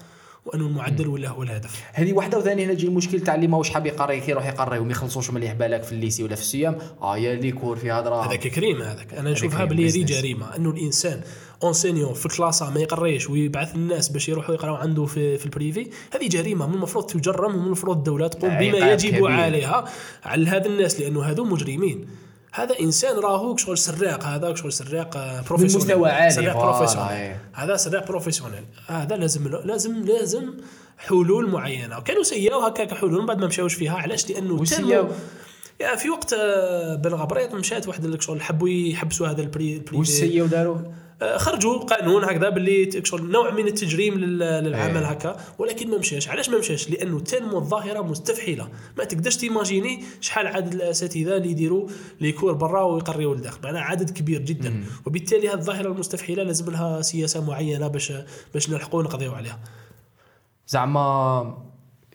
وانه المعدل ولا هو الهدف. هذه واحدة وثاني هنا يجي المشكل تاع اللي ماهوش حاب يقري كي يروح يقري وما يخلصوش مليح بالك في ال lycée ولا في ال CEM آه يا les cours في هضره هذاك كريم هذاك. أنا نشوفها بلي هذه. جريمه انه الإنسان enseignant في classe ة ما يقريش ويبعث الناس باش يروحوا يقراوا عنده في, في ال privé هذه جريمة. من المفروض تجرم ومن المفروض الدولة تقوم بما عقاب يجب. عليها على هذا الناس لأنه هذو مجرمين. هذا إنسان راهو شغل سراق هذا شغل سراق آه، professionnel مستوى عالي، سراق professionnel إيه. هذا سراق professionnel هذا لازم لازم لازم حلول معينة. وكانوا essayاو هكاك حلول من بعد ما مشاوش فيها. علاش؟ لأنه essayاو؟ يا في وقت آه، بن غبريط مشات واحد شغل حبوا يحبسوا هذا ال pri ال privé. واش essayو داروا آه، خرجوا قانون هكذا باللي نوع من التجريم لل- للعمل إيه. هكا ولكن ما مشاش علاش ما مشاش لأنه تنمو الظاهرة مستفحله ما تقدرش تيماجيني شحال عدد الأساتذة اللي يديروا لي كور برا ويقريوا لداخل. معناها عدد كبير جدا. وبالتالي هذه الظاهرة المستفحله لازم لها سياسة معينة باش باش نلحقوا نقضيو عليها. زعما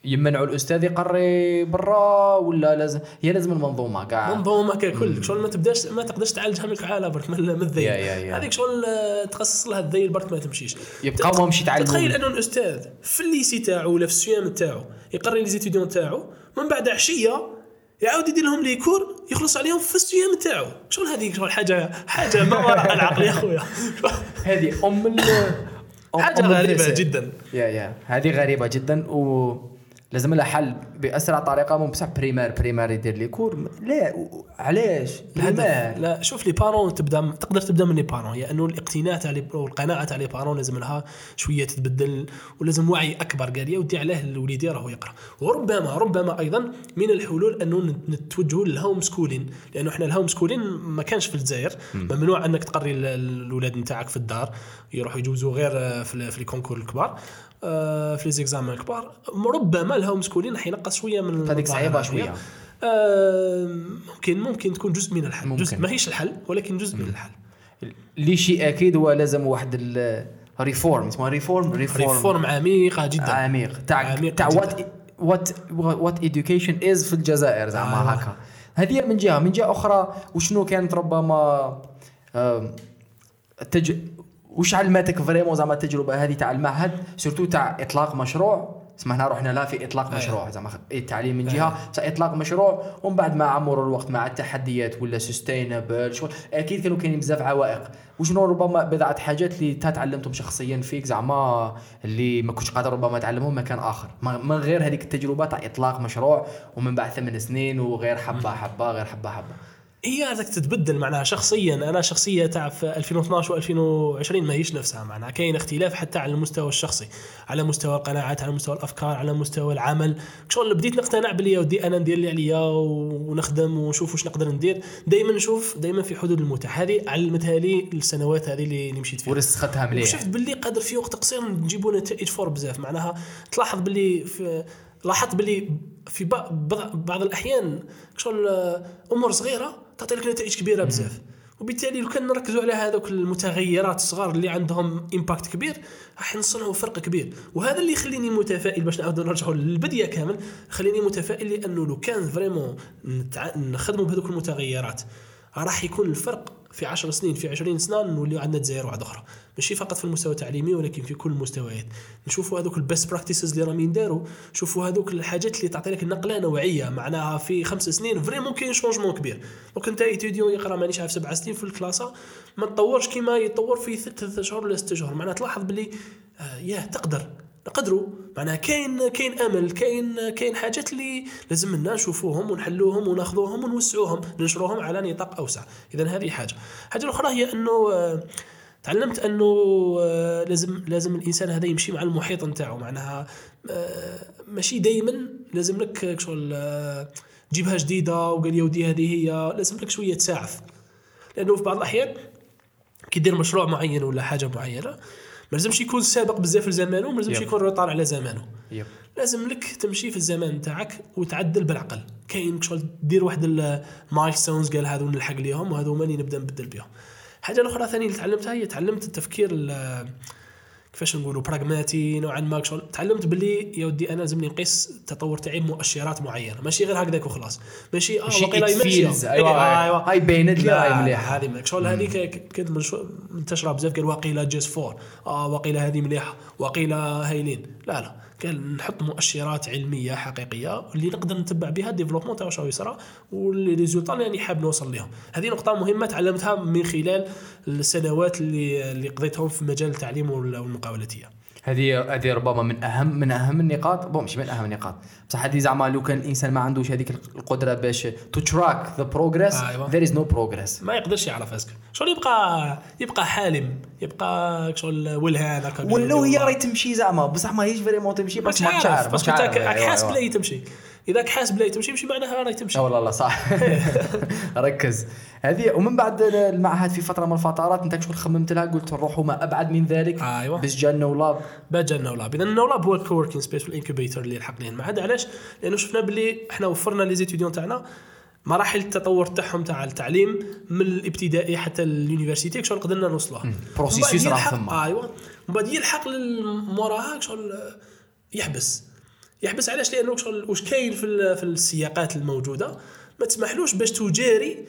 يمنعوا الأستاذ يقري برا ولا لازم؟ هي لازم المنظومة كاع منظومة ككل شغل ما تبداش ما تقدرش تعالجها من العالم برك من الذيل. هذيك شغل آه، تخصص لها الذيل برك ما تمشيش. يبقاو ما مشي يتعلموا تخيل أنه الأستاذ في ال lycée تاعو ولا في ال CEM تاعو يقري les étudiants تاعو من بعد عشية يعاود يدير لهم les cours يخلص عليهم في ال CEM تاعو. شغل هذيك شغل حاجة حاجة ما وراء العقل يا خويا هذه أم حاجة غريبة. جدا. يا يا. هذه غريبة جدا و لازم لها حل بأسرع طريقة مو بصح première première يدير les. cours لا علاش؟ لا شوف les parents تبدأ تقدر تبدأ من les parents هي إنه الاقتناع تاع les والقناعة تاع les parents لازم لها شوية تتبدل ولازم وعي أكبر قال يا ودي علاه الوليد راهو يقرأ. وربما ربما أيضا من الحلول إنه نتوجهوا لل homeschooling لأنه إحنا ال homeschooling ما كانش في الجزائر. ممنوع إنك تقري ال- الاولاد نتاعك في الدار يروحوا يجوزوا غير في في les concours الكبار. في les examens الكبار. ربما ل homeschooling راح ينقص شوية من هذيك صعيبة الظاهرة شوية. آه، ممكن ممكن تكون جزء من الحل. ممكن. جزء ماهيش الحل ولكن جزء من الحل. اللي شيء أكيد هو لازم واحد ال réforme اسمها réforme réforme réforme عميقه جدا. عميق. تاع تاع. what what what education is في الجزائر زعما أيوة. هكا. هذه من جهة. من جهة أخرى وشنو كانت ربما تج... وش علمتك vraiment زعما التجربة هذه تاع المعهد؟ surtout تاع إطلاق مشروع. سمعنا رحنا لا في إطلاق أيوة. مشروع زعما التعليم من جهة تاع إطلاق مشروع ومن بعد مع مرور الوقت مع التحديات ولا sustainable شغل أكيد كانوا كاينين بزاف عوائق. وشنو ربما بضعة حاجات اللي تعلمتهم شخصيا فيك زعما اللي ما كنتش قادر ربما تعلمهم مكان آخر. من غير هذيك التجربة تاع إطلاق مشروع ومن بعد ثمان سنين وغير حبة حبة غير حبة حبة. هي هذاك تتبدل معناها شخصيا. أنا شخصية تاع في 2012 و2020 ما هيش نفسها معناها. كاين اختلاف حتى على المستوى الشخصي على مستوى القناعات على مستوى الأفكار على مستوى العمل. شغل بديت نقتنع بلي ودي أنا ندير اللي عليا ونخدم ونشوف واش نقدر ندير. دائما نشوف دائما في حدود المتاح هذه علمتها لي السنوات هذه اللي مشيت فيها. ورسختها مليح. وشفت باللي قادر في وقت قصير نجيبوا نتائج فور بزاف. معناها تلاحظ باللي لاحظت باللي في بعض بعض الأحيان شغل آه، أمور صغيرة تعطي لك نتائج كبيرة بزاف. وبالتالي لو كان نركزوا على هذوك المتغيرات الصغار اللي عندهم impact كبير راح نصنعوا فرق كبير. وهذا اللي يخليني متفائل باش نعاودوا نرجعوا لل début كامل. خليني متفائل لأنه لو كان vraiment. نخدموا بهذوك المتغيرات راح يكون الفرق في 10 سنين في 20 سنة نوليو عندنا جزائر واحدة أخرى. ماشي فقط في المستوى التعليمي ولكن في كل المستويات. نشوفوا هذوك ال best practices اللي راهم ينداروا. شوفوا هذوك الحاجات اللي تعطي لك نقله نوعية. معناها في خمس سنين vraiment كاين changement كبير. donc انت étudiant يقرأ مانيش عارف سبع سنين في ال classe ة ما تطورش كيما يتطور في ثلاث شهور ولا ست شهور. معناها تلاحظ باللي آه ياه تقدر. نقدروا معناها كاين كاين أمل كاين كاين حاجات اللي لازم لنا نشوفوهم ونحلوهم وناخذوهم ونوسعوهم ننشروهم على نطاق أوسع. اذا هذه حاجة. الحاجة الاخرى هي أنه آه، تعلمت أنه آه، لازم لازم الإنسان هذا يمشي مع المحيط نتاعو. معناها آه، ماشي دائما لازم لك شغل آه، جيبها جديدة وقال يا ودي هذه هي. لازم لك شوية تساعف لأنه في بعض الأحيان كي دير مشروع معين ولا حاجة معينة ما لازمش يكون سابق بزاف لزمانه ما لازمش. يكون retard على زمانه. لازم لك تمشي في الزمان نتاعك وتعدل بالعقل كاين شغل دير واحد ال milestones قال هذو نلحق ليهم وهذو ماني نبدا نبدل بهم حاجة الاخرى ثانية اللي تعلمتها هي تعلمت التفكير ال- كيفاش نقولوا براغماتي نوعا ما شغل تعلمت باللي يا ودي أنا لازمني نقيس التطور تاعي بمؤشرات معينة. ماشي غير هكذاك وخلاص. ماشي آه ماشي وقيلا يمشي. feels. أيوة، هاي بينت لي هاي مليحة. هذه شغل هذيك كانت منتشرة بزاف قال واقيلا جيس فور. آه واقيلا هذه مليحة. واقيلا هايلين لا لا. قال نحط مؤشرات علمية حقيقية اللي نقدر نتبع بها ال développement تاع واش راهو يصرى واللي اللي راني حاب نوصل لهم هذه نقطة مهمة تعلمتها من خلال السنوات اللي اللي قضيتهم في مجال التعليم وال- والمقاولاتية. هذه هذه ربما من أهم من أهم النقاط. bon مش من أهم النقاط. بصح هذه زعما لو كان الإنسان ما عندوش هذيك القدرة باش to track the progress. there is no progress ما يقدرش يعرف est-ce que شغل يبقى يبقى حالم يبقى شغل ولهان هكا ولا هي راهي تمشي زعما. بصح ما هيش vraiment تمشي بس ما تعرف بس ماكش كنت عارف. أيوة، حاس أيوة. بلا تمشي. إذا حاس بلا تمشي مشي معناها راهي تمشي. والله لا صح. ركز. هذه ومن بعد المعهد في فترة من الفترات أنت شغل خممت لها؟ قلت نروحوا ما أبعد من ذلك. أيوة. بس جانا النولاب بعد جا النولاب اذا النولاب هو ال coworking space في ال incubator اللي لحق ليه المعهد علاش؟ لأنه شفنا باللي إحنا وفرنا les étudiants تاعنا مراحل التطور تاعهم تاع التعليم من الابتدائي حتى ال université شغل قدرنا نوصلوها بعد راه يلحق- ثم. أيوه. ومن بعد يلحق موراها شغل آه، يحبس. يحبس علاش؟ لأنه شغل واش كاين في في السياقات الموجودة؟ ما تسمحلوش باش تجاري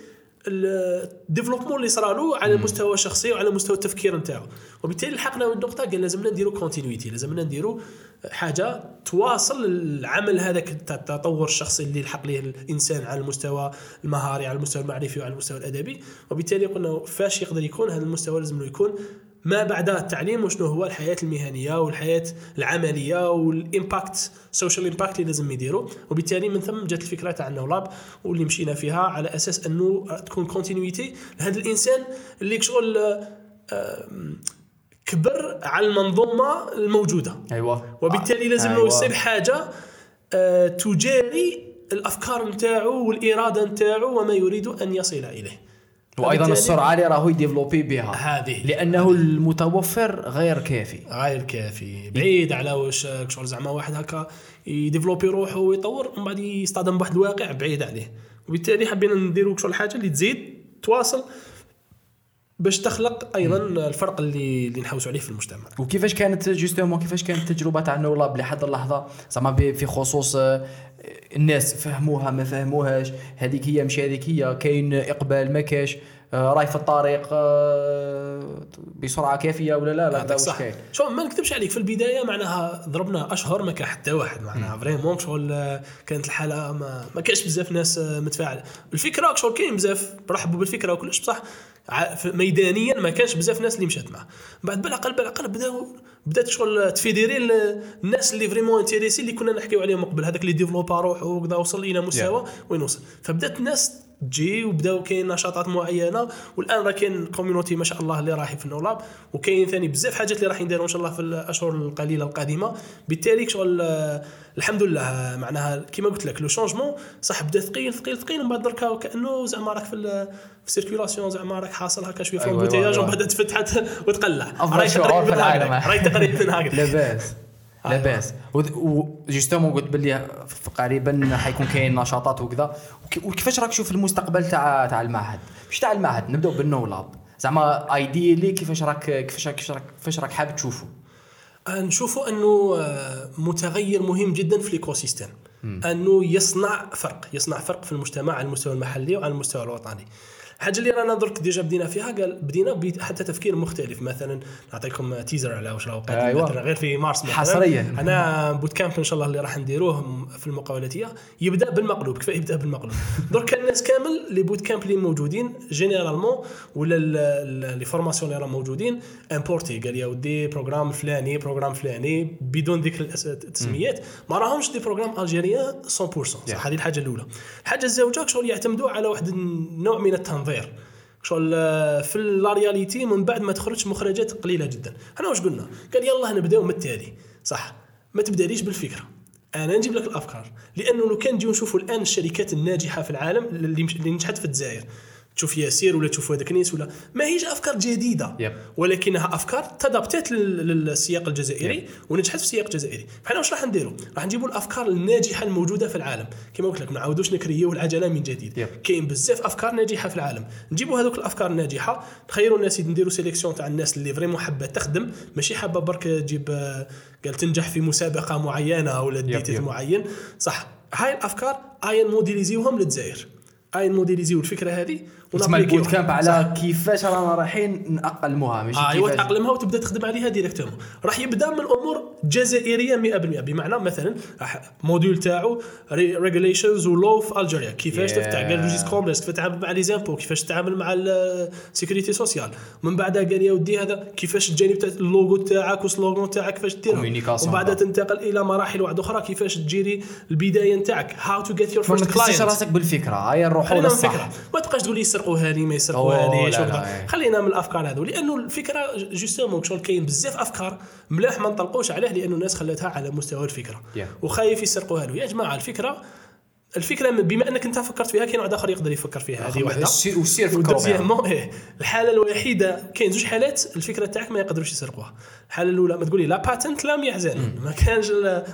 ال développement اللي صرالو على المستوى الشخصي وعلى مستوى التفكير نتاعو. وبالتالي لحقنا النقطة قال لازمنا نديرو continuité لازمنا نديرو حاجة تواصل العمل هذاك تاع التطور الشخصي اللي يلحق ليه الإنسان على المستوى المهاري على المستوى المعرفي وعلى المستوى الأدبي. وبالتالي قلنا فاش يقدر يكون هذا المستوى لازم يكون ما بعد التعليم وشنو هو الحياة المهنية والحياة العملية وال impact social impact اللي لازم يديروا وبالتالي من ثم جات الفكرة تاع النو لاب واللي مشينا فيها على أساس إنه تكون continuité لهذا الإنسان اللي شغل آه، كبر على المنظومة الموجودة. أيوه. وبالتالي لازم له أيوة. يصير حاجة آه، تجاري الأفكار نتاعو والإرادة نتاعو وما يريد أن يصل إليه. وأيضا السرعه اللي راهو يديفلوبي بها. هذه. لأنه المتوفر غير كافي. غير كافي. بعيد على واش شغل زعما واحد هكا يديفلوبي روحه ويطور ومن بعد يصطدم بواحد الواقع بعيد عليه. وبالتالي حبينا نديروا شغل حاجة اللي تزيد تواصل باش تخلق أيضا الفرق اللي اللي نحوسوا عليه في المجتمع. وكيفاش كانت justement كيفاش كانت التجربة تاع النولاب لحد اللحظة؟ زعما في خصوص آه، الناس فهموها ما فهموهاش. هذيك هي مش هذيك هي. كاين إقبال ما كاش. آه، راي في الطريق آه، بسرعة كافية ولا لا؟ لا هذا صح. شو ما نكذبش عليك. في البداية معناها ضربنا أشهر ما كان حتى واحد معناها. vraiment شغل كانت الحالة ما, ما كانش بزاف ناس متفاعلة. الفكرة شغل كاين بزاف. رحبوا بالفكرة وكلش بصح ميدانيا ما كانش بزاف ناس اللي مشات معاه. بعد بالعقل بالعقل بداو بدات شغل تفيديري ال- الناس اللي vraiment intéressés اللي كنا نحكيو عليهم قبل. هذاك اللي ديفلوبا روحه وكذا وصل إلى مستوى وين وصل. فبدات الناس تجي وبداو كاين نشاطات معينة والآن راه كاين community ما شاء الله اللي راهي في النولاب وكاين ثاني بزاف حاجات اللي راح نديروا إن شاء الله في الأشهر القليلة القادمة بالتالي شغل الحمد لله معناها كيما قلت لك le changement صح بدا ثقيل ثقيل ثقيل ومن بعد دركا كأنه زعما راك في ال- في circulation زعما راك حاصل هكا شوية في أيوة، البوتياج أيوة. ومن بعد تفتحت وتقلع راهي تقريبا. هكذا. راهي تقريبا هكذا لاباس لاباس و justement قلت باللي قريبا حيكون كاين نشاطات وكذا. وك- وكيفاش راك تشوف المستقبل تاع تاع المعهد؟ مش تاع المعهد؟ نبداو بالنو لاب زعما ايديلي كيفاش راك كيفاش راك كيفاش راك كيفاش راك حابب تشوفه؟ نشوفوا أنه آه، متغير مهم جدا في ال écosystème أنه يصنع فرق. يصنع فرق في المجتمع على المستوى المحلي وعلى المستوى الوطني. الحاجة اللي رانا درك déjà بدينا فيها قال بدينا حتى تفكير مختلف. مثلا نعطيكم teaser على واش راهو قادم أيوة. مثلا غير في مارس مثلا. حصرياً. أنا bootcamp إن شاء الله اللي راح نديروه في المقاولاتية يبدأ بالمقلوب كفايه يبدأ بالمقلوب؟ درك الناس كامل les bootcamps اللي موجودين généralement ولا les formations اللي راهم موجودين importés قال يا ودي programme فلاني programme فلاني بدون ذكر التسميات. ما راهمش des programmes algériens 100% صح هذه الحاجة الأولى. الحاجة الزوجة شغل يعتمدوا على واحد النوع من التنظير شغل آه، في la réalité من بعد ما تخرج مخرجات قليلة جدا. إحنا واش قلنا؟ قال يلا نبداو من التالي. صح. ما تبداليش بالفكرة. أنا نجيب لك الأفكار. لأنه لو كان نجيو نشوفوا الآن الشركات الناجحة في العالم اللي نجحت في الجزائر. تشوف ياسير ولا تشوف هذاك نيس ولا ما هيش أفكار جديدة. يب. ولكنها أفكار تدابتات لل- للسياق الجزائري ونجحت في السياق الجزائري. فإحنا واش راح نديروا راح نجيبوا الأفكار الناجحة الموجودة في العالم. كما قلت لك ما نعاودوش نكريو العجلة من جديد. يب. كاين بزاف أفكار ناجحة في العالم. نجيبوا هذوك الأفكار الناجحة نخيروا الناس نديروا sélection تاع الناس اللي vraiment حابة تخدم ماشي حابة برك تجيب قال تنجح في مسابقة معينة ولا ديتيت. معين. صح. هاي الأفكار اين موديليزيوهم للجزائر. اين موديليزيو الفكرة هذه تسمى. البوت كامب. على كيفاش رانا رايحين نأقلموها ماشي آه أيوه كيفاش؟ تأقلمها وتبدأ تخدم عليها ديريكتومون راح يبدأ من امور جزائريه 100% بمعنى مثلا راح موديول تاعو ريجوليشنز ولو في الجيريا كيفاش Yeah. تفتح قال ريجيس كوميرس كيفاش تتعامل مع لي زامبو كيفاش تتعامل مع السيكوريتي سوسيال من بعدها قال يا ودي هذا كيفاش الجانب تاع اللوغو تاعك وال slogan تاعك كيفاش Communication. ومن بعدها. تنتقل إلى مراحل واحدة أخرى كيفاش تجيري البداية نتاعك. how to get your first client راسك بالفكرة هيا نروحوا للصح. ما تبقاش تقول لي يسرقوها لي ما يسرقوها ليش وكذا. لا، إيه. خلينا من الأفكار هذو. لأنه الفكرة justement شغل كاين بزاف أفكار ملاح ما نطلقوش عليه لأنه الناس خلتها على مستوى الفكرة. Yeah. وخايف يسرقوها له يا جماعة الفكرة الفكرة بما أنك أنت فكرت فيها كاين واحد آخر يقدر يفكر فيها هذه فكروا بها. و deuxièmement إيه. الحالة الوحيدة كاين زوج حالات الفكرة تاعك ما يقدروش يسرقوها. الحالة الأولى ما تقولي لا patente لا يحزن ما كانش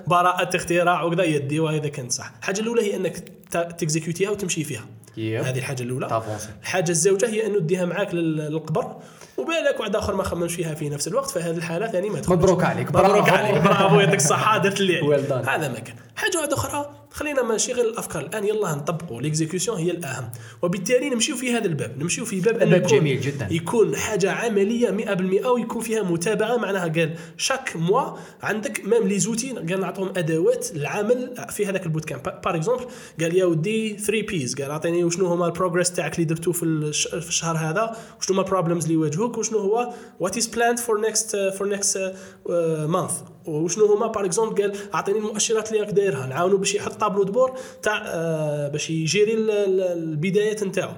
براءة اختراع وكذا يديوها اذا كانت صح. الحاجة الأولى هي أنك ت- تكزيكيوتيها وتمشي فيها. يب. هذه الحاجة الأولى. الحاجة الزوجة هي انه تديها معاك لل- للقبر وبالك واحد آخر ما خممش فيها في نفس الوقت فهذه الحالة ثاني ما تخرجش. مبروك عليك، مبروك. عليك برافو يعطيك الصحه درت اللي. هذا ما كان حاجة واحدة أخرى خلينا ماشي غير الأفكار. الآن يلا نطبقوا. l'exécution هي الأهم. وبالتالي نمشيو في هذا الباب. نمشيو في باب انه باب جميل جداً. يكون حاجة عملية 100% ويكون فيها متابعة. معناها قال chaque mois عندك même les outils قال نعطيهم أدوات العمل في هذاك ال bootcamp. par exemple قال يا ودي 3 P's قال أعطيني وشنو هما ال progress تاعك اللي درتو في الشهر هذا؟ وشنو هما ال problems اللي يواجهوك؟ وشنو هو what is planned for next for next month وشنو هما؟ par exemple قال أعطيني المؤشرات اللي راك دايرها نعاونو باش يحط tableau de bord تاع آه، باش يجيري ال- ال- البدايات نتاعو.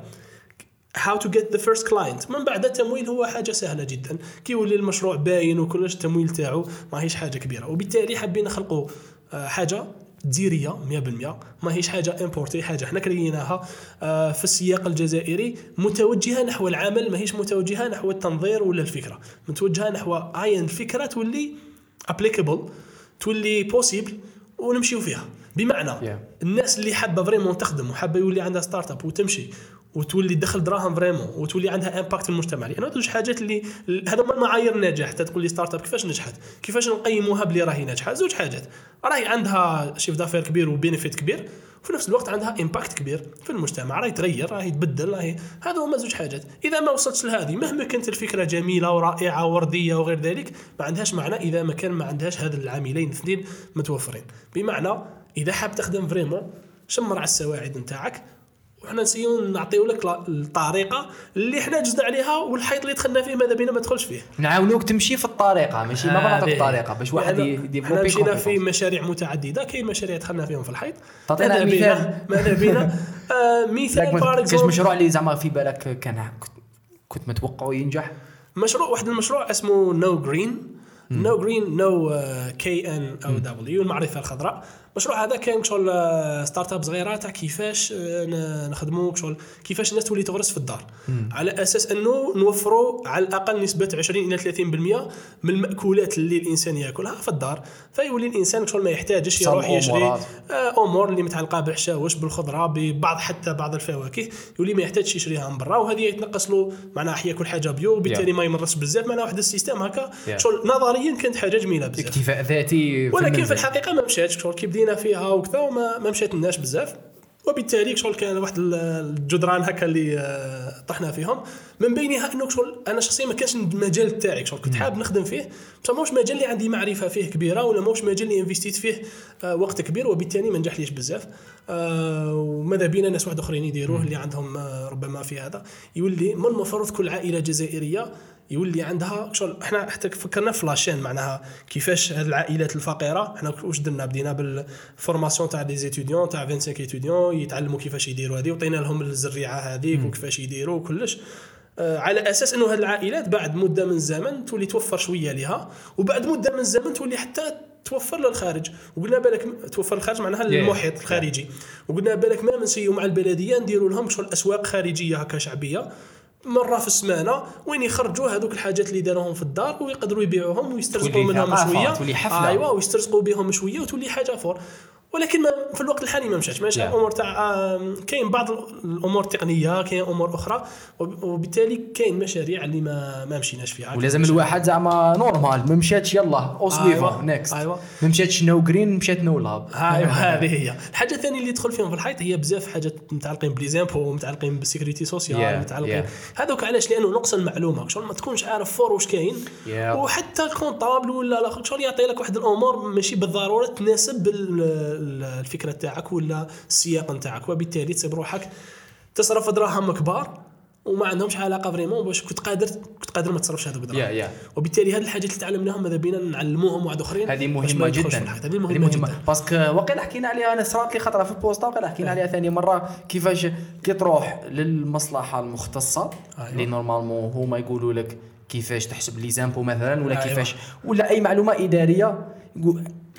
how to get the first client من بعد التمويل هو حاجة سهلة جدا. كي يولي المشروع باين وكلش التمويل تاعو ماهيش حاجة كبيرة. وبالتالي حابين نخلقوا آه، حاجة جزائرية 100% ماهيش حاجة importée حاجة حنا كريناها آه، في السياق الجزائري متوجهة نحو العمل ماهيش متوجهة نحو التنظير ولا الفكرة. متوجهة نحو اي الفكرة تولي applicable تولي possible ونمشيو فيها بمعنى Yeah. الناس اللي حابة vraiment تخدم وحابة يولي عندها startup وتمشي وتولي تدخل دراهم vraiment وتولي عندها impact في المجتمع. لأن هذو حاجات اللي هذا هما المعايير النجاح حتى تقول لي startup كيفاش نجحت؟ كيفاش نقيموها بلي راهي ناجحة؟ زوج حاجات. راهي عندها chiffre d'affaires كبير و bénéfice كبير. وفي نفس الوقت عندها impact كبير في المجتمع. راهي تغير راهي تبدل راهي هذا هما زوج حاجات. إذا ما وصلتش لهذه مهما كانت الفكرة جميلة ورائعة ورديه وغير ذلك ما عندهاش معنى. إذا ما كان ما عندهاش هذا العاملين الاثنين متوفرين. بمعنى إذا حاب تخدم vraiment شمر على السواعد نتاعك. وحنا نسيو نعطيو لك الطريقة اللي حنا جزنا عليها والحيط اللي دخلنا فيه ماذا بينا ما تدخلش فيه. نعاونوك تمشي في الطريقة ماشي؟ ما هذه. الطريقة باش واحد يديفلوبي حنا مشينا في. مشاريع متعددة كاين مشاريع دخلنا فيهم في الحيط. تعطينا ماذا مثال؟ بينا ماذا بينا؟ آه مثال ما- بار كاش مشروع اللي زعما في بالك كان كنت- كنت متوقعه ينجح؟ مشروع واحد المشروع اسمه Know Green Know Green know K N O W المعرفة الخضراء. المشروع هذا كان شغل startup صغيرة تاع كيفاش آه، نخدموا شغل كيفاش الناس تولي تغرس في الدار. على أساس أنه نوفروا على الأقل نسبة 20 إلى 30% من المأكولات اللي الإنسان يأكلها في الدار. فيولي الإنسان شغل ما يحتاجش يروح يشري. آه، أمور اللي متعلقة بالحشاوش بالخضرة ببعض حتى بعض الفواكه. يولي ما يحتاجش يشريها من برا وهذه يتنقص له معناها ياكل حاجة bio وبالتالي Yeah. ما يمرضش بزاف. معناها واحد ال système هكا. Yeah. شغل نظريا كانت حاجة جميلة بزاف. اكتفاء ذاتي ولكن في. الحقيقة ما مشاتش. شغل كي بدينا فيها وكذا وما ما مشات لناش بزاف. وبالتالي شغل كان واحد ال- الجدران هكا اللي آه، طحنا فيهم. من بينها أنه شغل أنا شخصيا ما كانش المجال تاعي. شغل كنت حاب نخدم فيه. بصح موش مجال اللي عندي معرفة فيه كبيرة ولا موش مجال اللي انفستيت فيه آه، وقت كبير. وبالتالي ما نجحليش بزاف. آه، وماذا بينا ناس واحد آخرين يديروه اللي عندهم ربما في هذا. يولي من المفروض كل عائلة جزائرية يولي عندها شغل. إحنا حتى فكرنا في la chaîne معناها كيفاش هاد العائلات الفقيرة إحنا واش درنا؟ بدينا بال formation تاع des étudiants تاع 25 étudiants يتعلموا كيفاش يديروا هذه وعطينا لهم الزريعة هذيك وكيفاش يديروا وكلش. آه، على أساس إنه هاد العائلات بعد مدة من الزمن تولي توفر شوية لها وبعد مدة من الزمن تولي حتى توفر للخارج. وقلنا بالك توفر الخارج معناها للمحيط الخارجي. وقلنا بالك ما منسيو مع البلدية نديروا لهم شغل أسواق خارجية هكا شعبية. مرة في السمانة وين يخرجوا هذوك الحاجات اللي داروهم في الدار ويقدروا يبيعوهم ويسترزقوا منهم شوية. ايوا ويسترزقوا بهم شوية وتولي حاجة فور ولكن ما في الوقت الحالي ما مشاش. ماشي؟ Yeah. امور تاع كاين بعض الأمور التقنيه كاين أمور أخرى وب- وبالتالي كاين مشاريع اللي ما ما مشيناش فيها. ولازم الواحد زعما normal ما مشاتش يلا أو أيوة، suivant next أيوة. ما مشاتش Know Green مشات Know Lab ايوا هذه هي. الحاجة الثانية اللي يدخل فيهم في الحيط هي بزاف حاجات متعلقين ب les impôts متعلقين بال sécurité sociale Yeah, متعلقين yeah. هذوك علاش؟ لأنه نقص المعلومة. شغل ما تكونش عارف fort واش كاين Yeah. وحتى ال comptable ولا لا شغل يعطي لك واحد الأمور ماشي بالضرورة تناسب الفكرة تاعك ولا السياق نتاعك وبالتالي تصيب روحك تصرف دراهم كبار وما عندهمش علاقة vraiment باش كنت قادر كنت قادر ما تصرفش هذوك الدراهم yeah yeah وبالتالي هذه الحاجات اللي تعلمناهم ماذا بينا نعلموهم واحد آخرين هذه مهمة جدا. هذه مهمة, جدا parce que وقيلا حكينا عليها أنا صرات لي خطره في البوسطة وقيلا حكينا عليها ثاني مرة كيفاش كي تروح للمصلحة المختصة أيوة. اللي normalement هما يقولوا لك كيفاش تحسب les impôts مثلا ولا أيوة. كيفاش ولا أي معلومة إدارية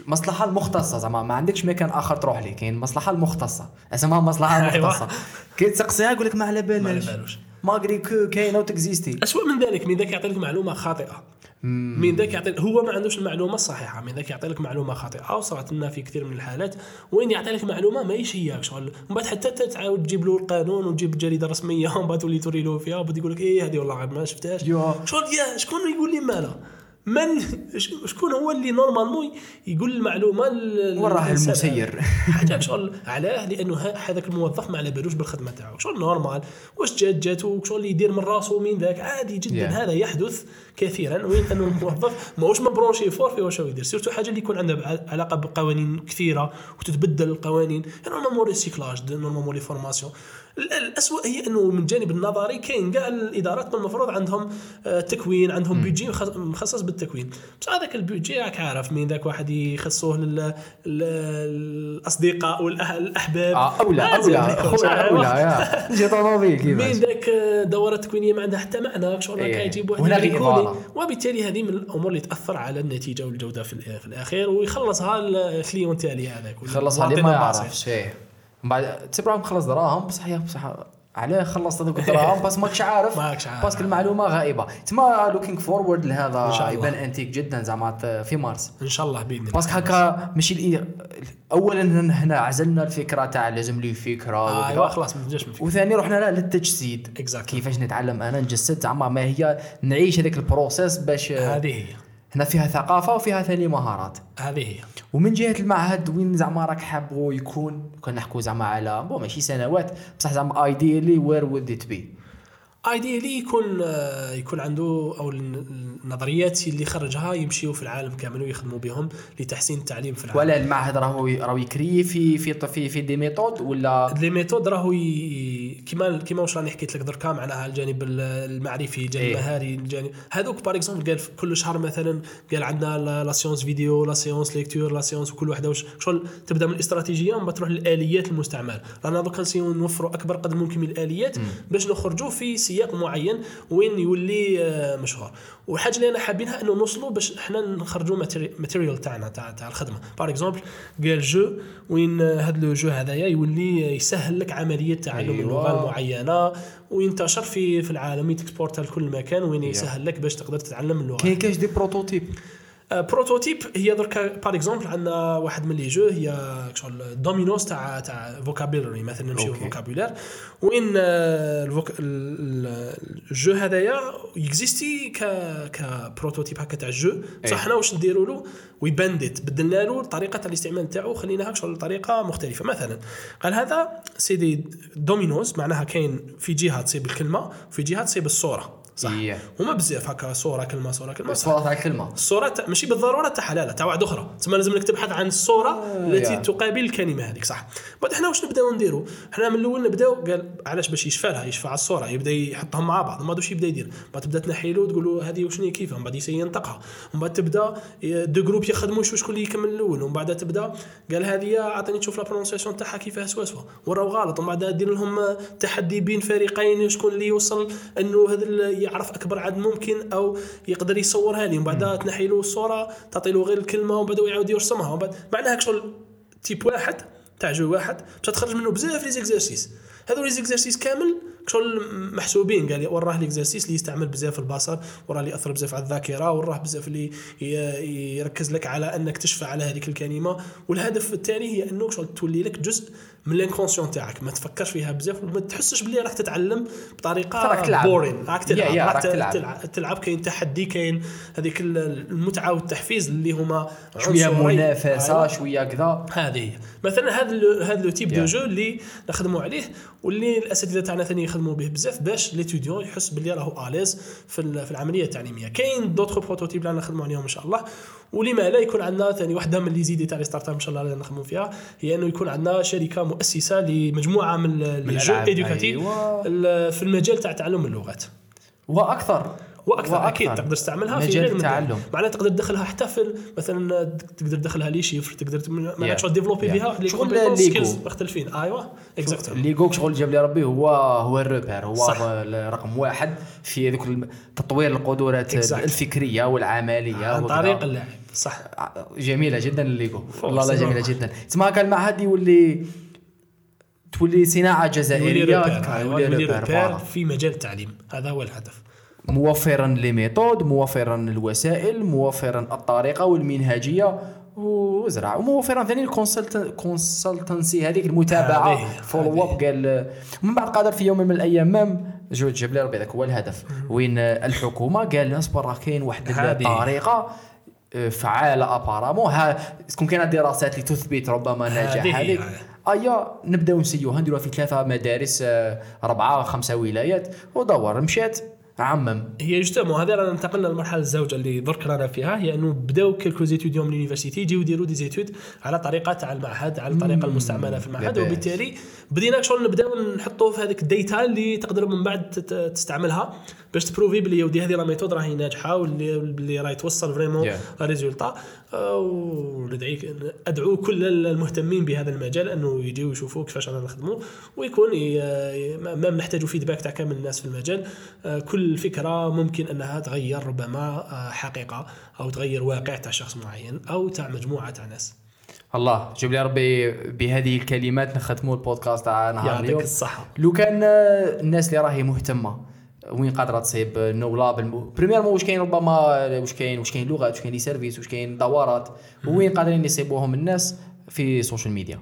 المصلحه المختصة. زعما ما عندكش مكان آخر تروح ليه؟ كاين المصلحه المختصة. اسمها المصلحه أيوة. المختصه كي تسقسيها يقول لك ما على ما بالناش بالوش. malgré que كاينة وتكزيستي. أسوأ من ذلك من ذاك يعطي لك معلومة خاطئة. من ذاك يعطي هو ما عندوش المعلومه الصحيحه من ذاك يعطي لك معلومة خاطئة. وصارت لنا في كثير من الحالات. وين يعطي لك معلومه ماهيش هي شغل. من بعد حتى تعاود تجيب له القانون وتجيب الجريده الرسميه ومن بعد تولي توري له فيها. وبعد يقول لك إيه هذه والله ما شفتهاش. شغل يا شكون يقول لي مالها من شكون هو اللي normalement يقول المعلومة لل- وين راه للإنسان المسير. حاجة شغل علاه لأنه هذاك الموظف ما على بالوش بالخدمة تاعو. شغل normal. واش جات جاتو؟ شغل يدير من راسه من ذاك؟ عادي جدا. Yeah. هذا يحدث. كثيرا وين انه الموظف ماهوش مبرونشي fort في واش هو يدير. surtout حاجة اللي يكون عندها علاقة بقوانين كثيرة وتتبدل القوانين. normalement recyclage normalement les formations ال- الاسوء هي إنه من الجانب النظري كاين كاع الإدارات من المفروض عندهم آه، تكوين عندهم بيجي مخ- مخصص بالتكوين. بس هذاك البيجي راك عارف من ذاك واحد يخصوه لل لل- الأصدقاء والاحباب لازم أولى يكون خويا شعر. أولى يا. جي طوموبيل من كيفاش؟ ذاك دورة تكوينية ما عندها حتى معنى. شغل إيه. يجيب واحد وهنا غير وبالتالي هذه من الأمور اللي تأثر على النتيجة والجودة في, الأخير ويخلصها الكليون تاعي هذاك خلصها اللي ما. يعرفش إيه من بعد تبراهم خلص دراهم بصح بصح علاه خلصت هذوك الدراهم بس ماكش عارف ماكش عارف. باسكو المعلومه غائبة تما لوكينج فورورد لهذا. يبان انتيك جدا زعما في مارس إن شاء الله بإذن الله باسكو هكا ماشي اولا هنا عزلنا الفكرة تاع لازم لي فكرة آه. ايوا خلاص ما نفكر. وثاني رحنا لا للتجسيد Exactly. كيفاش نتعلم أنا نجسد زعما ما هي نعيش هذاك البروسيس باش هذه هي هنا فيها ثقافة وفيها ثاني مهارات. هذه هي. ومن جهة المعهد وين زعما راك حابه يكون؟ كنا نحكوا زعما على bon ماشي سنوات بصح زعما ideally where would it be ideally يكون آه، يكون عنده أو الن- النظريات اللي خرجها يمشيوا في العالم كامل ويخدموا بهم لتحسين التعليم في العالم ولا المعهد راهو راهو يكري في في في, في des méthodes ولا les méthodes راهو. كيما كيما واش راني حكيت لك دركا معناها الجانب ال- المعرفي الجانب إيه. المهاري الجانب هذوك par exemple قال في كل شهر مثلا قال عندنا la- séance vidéo la séance lecture la séance وكل واحدة واش شغل تبدأ من الاستراتيجيه ومن بعد تروح للآليات المستعملة رانا دوكا نوفروا أكبر قدر ممكن من الآليات باش نخرجوا في سياق معين وين يولي آه، مشهور والحاجة اللي أنا حابينها إنه نوصلوا باش إحنا نخرجوا matériel تاعنا تاع تاع الخدمة. par exemple قال jeu وين هذا le jeu هذايا يولي يسهل لك عملية تعلم أيوة. اللغة المعينه وينتشر في في العالم يتكسبورتها لكل مكان وين يسهل لك باش تقدر تتعلم اللغة كاين كاش des prototypes آه، prototype هي دركا par exemple عندنا واحد من les jeux هي شغل dominos تاع تاع vocabulaire مثلا نمشيو OK. vocabulaire وين آه، ال voc... ال- ال- ال jeu هذايا existé ك ك prototype هكا تاع ال jeu. بصح أي. حنا واش نديروا له؟ ويبندت بدلنا له طريقة تاع الاستعمال تاعو خليناها شغل طريقة مختلفة. مثلا قال هذا c'est des dominos معناها كاين في جهة تصيب الكلمة وفي جهة تصيب الصورة. صح. Yeah. هما بزاف هكا صورة كلمه صورة كلمه صح. الصورة تاع الكلمة الصورة ماشي بالضرورة تاعها لا لا تاع واحد أخرى. تسمى لازم لك تبحث عن الصورة التي. تقابل الكلمة هذيك صح. بعد إحنا واش نبداو نديروا إحنا من الأول نبداو قال علاش باش يشفى لها؟ يشفى على الصورة يبدا يحطهم مع بعض. ما واش يبدا يدير. بعد تبدأ تنحي له تقول له هذه وشنو كيفها؟ من بعد ينطقها. ومن بعد تبدأ deux groupes يخدموا شو شكون اللي يكمل الأول. ومن بعد تبدأ قال هذه عطيني تشوف la prononciation تاعها كيفاه soit vrai ou غلط. ومن بعد دير لهم تحدي بين فريقين شكون اللي يوصل إنه هذا يعرف أكبر عدد ممكن أو يقدر يصورها لي. ومن بعد تنحي له الصورة تعطي له غير الكلمة ومن بعد يعاود يرسمها. ومن بعد معناها شغل type واحد تاع jeu واحد باش تخرج منه بزاف les exercices هذو les exercices كامل شغل محسوبين. قال لي وراه l'exercice اللي يستعمل بزاف البصر وراه اللي يأثر بزاف على الذاكرة وراه بزاف اللي يركز لك على أنك تشفى على هذيك الكلمة. والهدف الثاني هي انه شغل تولي لك جزء من ال inconscient تاعك ما تفكرش فيها بزاف وما تحسش باللي راك تتعلم بطريقة راك تلعب. pour rien راك تلعب يا- يا، راك تلعب. تلعب. تلعب كاين تحدي كاين هذيك المتعة والتحفيز اللي هما شوية. منافسة أيوة. شوية كذا هذه هي مثلا هذا هذا le type de Yeah. jeu اللي نخدموا عليه واللي الأساتذة تاعنا ثاني يخدموا به بزاف باش l'étudiant يحس باللي راهو à l'aise في ال- في العملية التعليمية كاين d'autres prototypes اللي نخدموا عليهم إن شاء الله ولما لا يكون عندنا ثاني واحدة من les idées تاع les startups إن شاء الله اللي نخدموا فيها هي إنه يكون عندنا شركة مؤسسة لمجموعة من ال- les jeux الألعاب. éducatifs أيوة. ال- في المجال تاع تعلم اللغات وأكثر وأكثر أكيد تقدر تستعملها في مجال غير. التعلم. معناها تقدر تدخلها حتى في مثلا تقدر تدخلها les chiffres تقدر معناها Yeah. développer Yeah. فيها les شغل skills مختلفين أيوه exactement Lego شغل جاب لي ربي هو هو ال repère هو صح. رقم واحد في ذوك تطوير القدرات Exactly. الفكرية والعملية عن. طريق اللعب صح جميلة جدا الليغو والله. جميلة جدا تسمى هكا المعهد يولي تولي صناعة جزائريه أيوة، يولي repère، voilà. في مجال التعليم هذا هو الهدف موفرا les méthodes موفرا الوسائل موفرا الطريقة والمنهجية. وزرع. وموفرا ثاني ال consultancy هذيك المتابعة follow-up قال ومن بعد قادر في يوم من الأيام même جو جاب لي ربي ذاك هو الهدف. وين الحكومة؟ قال أصبر راه كاين واحد. الطريقة آه، فعالة apparemment ها تكون كاينة دراسات لتثبت ربما نجاح. هذيك. ايا نبدأو نسيوها نديروها في ثلاثة مدارس آه، أربعة خمسة ولايات. ودور مشات عمم هي justement هذا رانا انتقلنا للمرحله الزوجه اللي درك رانا فيها. هي أنه بداو quelques étudiants من ال université يجيو يديروا des études على طريقة تاع المعهد على الطريقة المستعملة في المعهد. وبالتالي بدينا شغل نبداو نحطوا في هذيك ال data اللي تقدر من بعد تستعملها. باش تبروفي بلي ودي هذه la méthode راهي ناجحة واللي اللي راهي توصل vraiment Yeah. résultat. وندعيك أدعو كل المهتمين بهذا المجال أنه يجيو يشوفوا كيفاش رانا نخدموا ويكون ما نحتاجوا feedback تاع كامل الناس في المجال. آه، كل فكرة ممكن أنها تغير ربما آه، حقيقة أو تغير واقع تاع شخص معين أو تاع مجموعة تاع ناس. الله جيب لي ربي بهذه الكلمات نختموا البودكاست تاع نهار يعطيك اليوم. الصحة. لو كان آه، الناس اللي راهي مهتمة وين قادرة تصيب؟ نو لاب premièrement واش كاين ربما واش كاين واش كاين لغات واش كاين les services واش كاين دورات وين قادرين يصيبوهم الناس في ال social media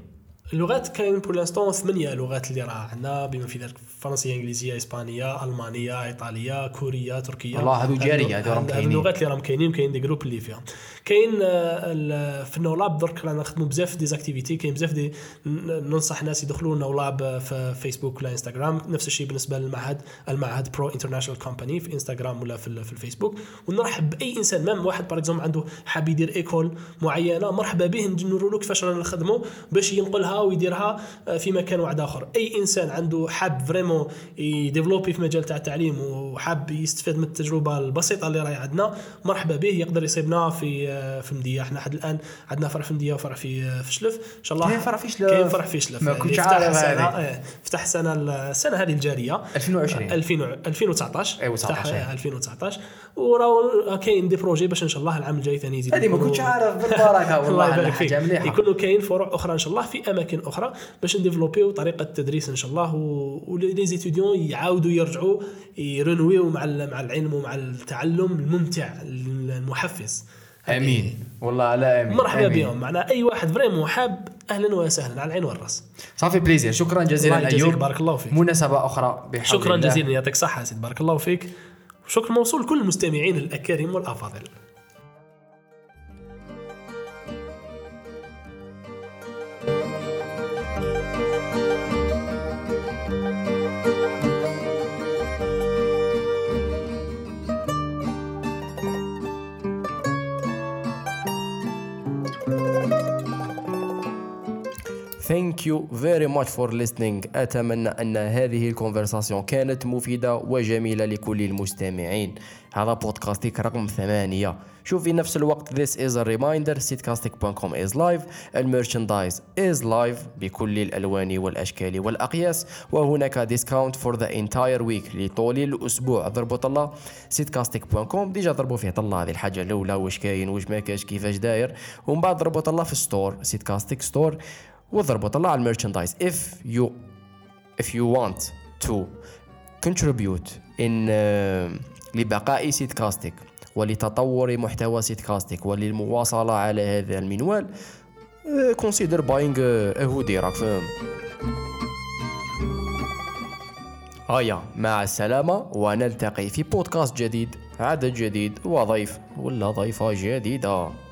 اللغات كاين pour l'instant ثمانية لغات اللي راه عندنا بما في ذلك فرنسية إنجليزية إسبانية ألمانية إيطالية كورية تركية. والله هذو جارية، هذو راهم كاينين. اللغات اللي راهم كاينين كاين des groupes اللي فيهم. كاين آه، في النولاب درك رانا نخدموا بزاف des activités كاين بزاف des ننصح الناس يدخلوا النولاب في فيسبوك ولا انستغرام. نفس الشيء بالنسبة للمعهد المعهد Pro International Company في انستغرام ولا في, في الفيسبوك. ونرحب بأي إنسان même واحد par exemple عنده حاب يدير école معينة مرحبا به نوروا له كيفاش رانا نخدموا باش ينقلها ويديرها آه، في مكان واحد آخر. أي إنسان عنده حاب vraiment يديفلوبي في مجال تاع التعليم وحاب يستفاد من التجربة البسيطة اللي راهي عندنا مرحبا به يقدر يصيبنا في آه، في مدية. إحنا حد الآن عندنا فرع في مدية وفرع في في شلف. إن شاء الله كاين فرع في شلف؟ كاين فرع في شلف. ما اللي كنتش عارف هذه. آه، فتح سنه السنة هذه الجارية. 2020 2000 2019 أيوة، 19 فتح أيوة. 2019 وراهو كاين des projets باش إن شاء الله العام الجاي ثاني يزيد هذه ما كنتش عارف بالبركة الله والله يبارك فيك. حاجة مليحة. يكونوا كاين فروع أخرى إن شاء الله في أماكن أخرى باش نديفلوبيو طريقة التدريس إن شاء الله. و les étudiants يعاودوا يرجعوا يرنويو مع مع العلم ومع التعلم الممتع المحفز. آمين. والله على آمين. مرحبا. بهم. معنا أي واحد vraiment حاب أهلا وسهلا على العين والرأس. ça fait plaisir شكرا جزيلا أيوب. بارك الله فيك. مناسبة أخرى بحول شكرا الله. جزيلا. يعطيك الصحه يا سيدي بارك الله فيك. شكر موصول لكل المستمعين الأكارم والأفاضل. Thank you very much for listening. أتمنى أن هذه الكونفرساسيون كانت مفيدة وجميلة لكل المستمعين. هذا بودكاستيك رقم ثمانية. شوف في نفس الوقت this is a reminder. sitcastic.com is live. ال merchandise is live بكل الألوان والأشكال والأقياس. وهناك discount for the entire week لطول الأسبوع. ضربوا طلة. sitcastic.com déjà ضربوا فيه طلة. هذه الحاجة الأولى. واش كاين؟ واش ما كاش كيفاش داير؟ ومن بعد ضربوا طلة في store سيتكاستيك store وضربوا طلة ع ال merchandise. If you if you want to contribute in uh, لبقاء سيتكاستيك ولتطور محتوى سيتكاستيك وللمواصلة على هذا المنوال a, a hoodie. راك فاهم؟ هيا مع السلامة ونلتقي في بودكاست جديد عدد جديد وضيف ولا ضيفة جديدة.